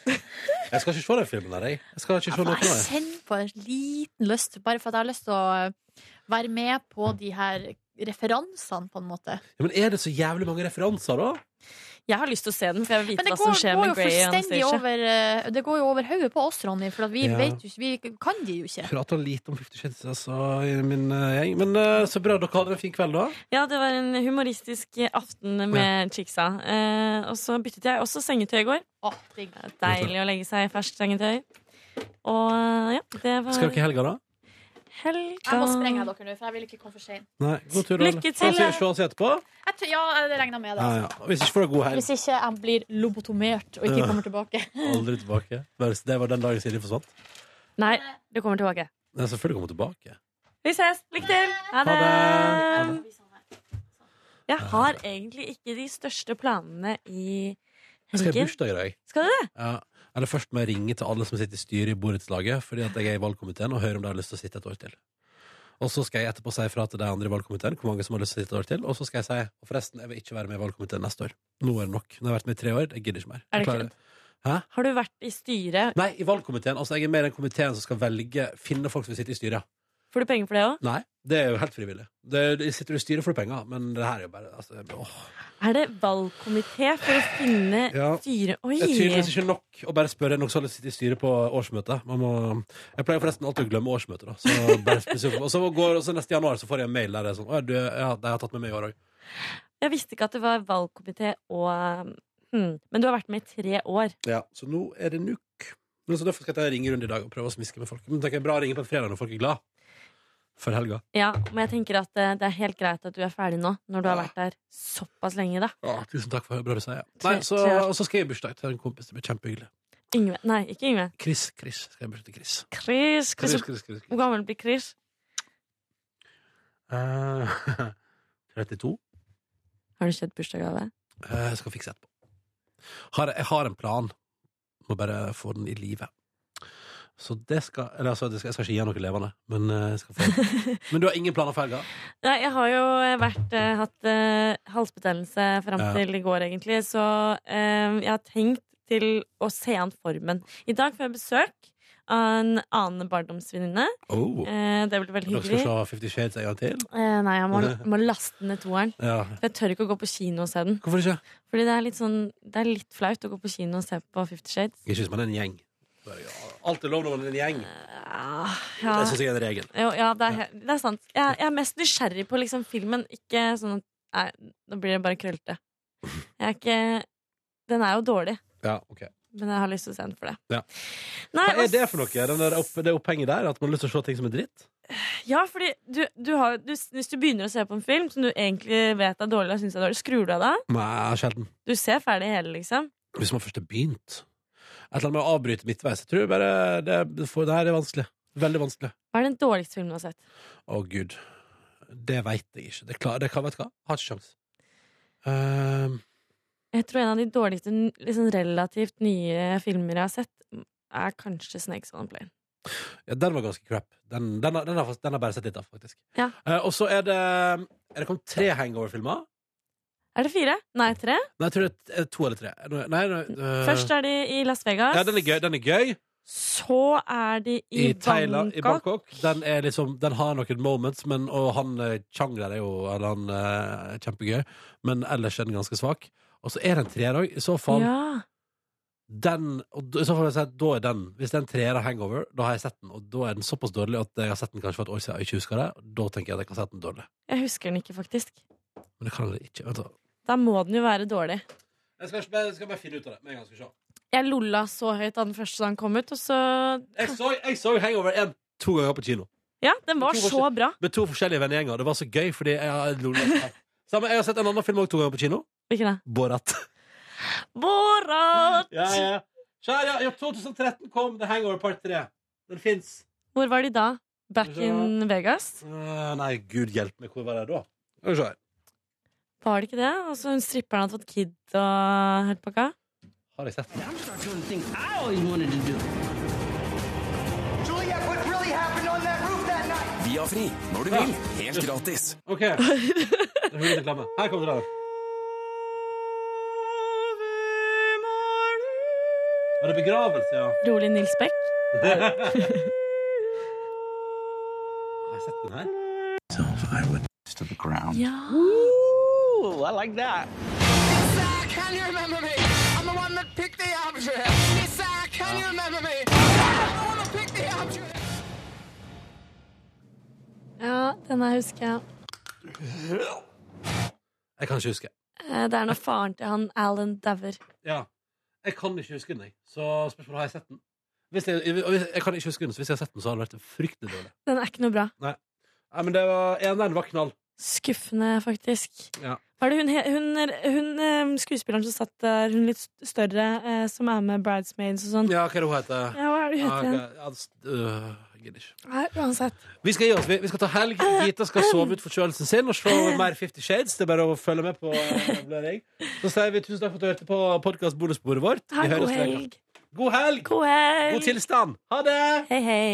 [laughs] Jeg skal ikke se den filmen der, jeg. Jeg skal ikke se noe av det. på en liten lyst, bare for at jeg har lyst til å være med på de her referansene, på en måte. Ja, men er det så jævlig mange referanser, da? Jeg har lyst til å se den, for jeg vil vite hva som skjer med Grey og Anastacia. over eh, Det går jo over hodet på oss, Ronny, for at vi Ja. vet jo ikke Vi kan de jo ikke. Prata lite om Fifty Shades altså, i min eh, gjeng. Men eh, så bra dere hadde en fin kveld, da. Ja, det var en humoristisk aften med chicksa. Eh, og så byttet jeg også sengetøy i går. Å, Deilig å legge seg i ferskt sengetøy. Og ja, det var Skal dere i helga, da? Helga Jeg må sprenge dere nå, for jeg vil ikke komme for seint. Lykke til, Se oss etterpå. Jeg Ja, det regner med det. Ja, ja. Hvis ikke får du god helg. Hvis ikke jeg blir lobotomert og ikke kommer tilbake. [laughs] Aldri tilbake. Det var den dagen Silje forsvant. Nei, du kommer tilbake. Nei, selvfølgelig kommer du tilbake. Vi ses. Lykke til. Ha det. det. Ha det. Jeg har egentlig ikke de største planene i Jeg skal i bursdag i dag. Skal du det? Ja. Eller først må jeg ringe til alle som sitter i styret i borettslaget, fordi at jeg er i valgkomiteen, og høre om de har lyst til å sitte et år til. Og så skal jeg etterpå si fra til de andre i valgkomiteen hvor mange som har lyst til å sitte et år til. Og så skal jeg si og forresten, jeg vil ikke være med i valgkomiteen neste år. Nå er det nok. Nå har jeg vært med i tre år. Jeg gidder ikke mer. Er det klarer- Hæ? Har du vært i styret? Nei, i valgkomiteen. Altså, jeg er med i den komiteen som skal velge finne folk som vil sitte i styret. Får du penger for det òg? Nei, det er jo helt frivillig. Det, det sitter du i styret for penger, men det her er jo bare altså, åh. Er det valgkomité for å finne Ja. styre Oi! Det er tydeligvis ikke nok å bare spørre noen som har sitte i styret på årsmøtet. Man må, jeg pleier forresten alltid å glemme årsmøtet. Da. Så [laughs] bare og så går og så neste januar så får jeg en mail der det er sånn Å, du, ja, de har tatt med meg i år òg. Jeg visste ikke at det var valgkomité og hmm. Men du har vært med i tre år. Ja, så nå er det nuk. Men så Derfor skal jeg ta en ringerunde i dag og prøve å smiske med folk. Men det er bra å ringe på en fredag når folk er glad for helga. Ja, Men jeg tenker at eh, det er helt greit at du er ferdig nå, når du har Ja. vært der såpass lenge, da. Ja, tusen takk for det. Bra du sier. Tre- Nei, så, tre år. og så skal jeg i bursdag til en kompis. Det blir kjempehyggelig. Yngve. Nei, ikke Yngve. Chris. Chris. Skal jeg i bursdag til Chris. Chris. Chris. Chris, Chris, Chris, Hvor gammel blir Chris? Eh, [laughs] 32. Har du kjøpt bursdagsgave? Eh, Jeg skal fikse etterpå. Har, jeg har en plan. Må bare få den i live. Så det skal Eller altså, det skal, jeg skal ikke gi noe levende, men eh, jeg skal få [laughs] Men du har ingen planer for helga? Nei, jeg har jo vært, eh, hatt uh, halsbetennelse fram Ja. til i går, egentlig, så uh, jeg har tenkt til å se an formen. I dag får jeg besøk av en annen barndomsvenninne. Oh. Eh, det blir veldig hyggelig. Dere skal se Fifty Shades en gang til? Eh, nei, jeg må, må laste ned toeren. Ja. For jeg tør ikke å gå på kino og se den. Hvorfor ikke? Fordi det er litt sånn Det er litt flaut å gå på kino og se på Fifty Shades. Ikke hvis man er en gjeng. Alt er lov når man er en gjeng. Ja, ja. Det syns jeg er en regel. Jo, ja, det er, det er sant. Jeg, jeg er mest nysgjerrig på liksom filmen, ikke sånn at Nei, da blir det bare krøllete. Jeg er ikke Den er jo dårlig, Ja, ok men jeg har lyst til å se den for det. Ja. Nei, Hva er det for noe? Opp, det opphenget der? At man har lyst til å se ting som er dritt? Ja, fordi du, du har, du, hvis du begynner å se på en film som du egentlig vet er dårlig, og synes er dårlig, skrur du av da? Nei, sjelden. Du ser ferdig hele, liksom. Hvis man først har begynt. Eller annet med å avbryte midtveis. Jeg tror bare det, for, det her er vanskelig. Veldig vanskelig. Hva er den dårligste filmen du har sett? Å, gud. Det veit jeg ikke. Det, klar, det kan, vet du hva? Har ikke sjans. Ehm, Jeg tror en av de dårligste liksom relativt nye filmer jeg har sett, er kanskje Snakes on a Plane. ja, den var ganske crap. Den, den, den, har, den har bare sett litt av, faktisk. Ja. Uh, og så er det Er det kommet tre hangover-filmer? Er det fire? Nei, tre? Nei, jeg tror det er to eller tre. Nei, nei, øh, Først er de i Las Vegas. Ja, den er gøy. Den er gøy. Så er de i, I, Thailand, i Bangkok. Bangkok. Den, er liksom, den har noen moments, men, og han eh, Chang der er jo eller han, er kjempegøy. Men ellers er den ganske svak. Og så er det en treer òg. I så fall Ja. den og i så fall jeg si Da er den Hvis det er en treer av hangover, da har jeg sett den. Og da er den såpass dårlig at jeg har sett den kanskje for et år siden og ikke husker det. Da tenker jeg at jeg kan sette den dårlig. Jeg husker den ikke, faktisk. Men det kan jeg ikke. Vent, da. Må den jo være dårlig. Jeg skal, bare, jeg skal bare finne ut av det med en gang. Skal vi se. Jeg lolla så høyt da den første da den kom ut, og så Jeg så, jeg så Hangover 1 to ganger på kino. Ja, den var så bra. Med to forskjellige vennegjenger. Det var så gøy, fordi jeg har lolet. Samme, jeg har sett en annen film også to ganger på kino. Hvilken da? Borat. Borat! Ja, ja. Kjære, ja, 2013 kom The Hangover Part 3. Den fins. Hvor var de da? Back in Vegas? nei, gud hjelpe meg, hvor var det da? Skal vi se her. Var det ikke det? Og så hun stripperen hadde fått kid og helt pakka? Har jeg sett den? Via når du vil. Helt gratis. OK. [laughs] Det er reklame. Her kommer det. Var det begravelse, ja? Rolig Nils Beck. [laughs] Har jeg sett den her? Ja. Ooh, I like that. Lisa, can you remember me? I'm the one that picked the object. Lisa, can you remember me? I'm the one that picked the arbitrary. ja, den her husker jeg. Jeg kan ikke huske. Eh, Det er når faren til han Alan dauer. Ja. Jeg kan ikke huske den, jeg. Så spørsmålet har jeg sett den. Hvis jeg, og hvis, jeg kan ikke huske den, så hvis jeg har sett den, så har det vært fryktelig dårlig. Den er ikke noe bra. Nei. Nei, men det var, eneren var knall. Skuffende, faktisk. Ja. Hva er det hun, hun, hun eh, skuespilleren som satt der, hun litt større, eh, som er med Bridesmaids og sånn? Ja, hva er det hun heter? Ja, hva er det hun heter Ja, okay. øh. Nei, uansett. Vi skal gi oss. Vi, vi skal ta helg. Gita skal sove ut forkjølelsen sin og se [laughs] mer Fifty Shades. Det er bare å følge med på eh. Så sier vi tusen takk for at du hørte på podkast-bonusbordet vårt. God neste uke. helg. God helg! God helg. God tilstand. Ha det! Hei, hei.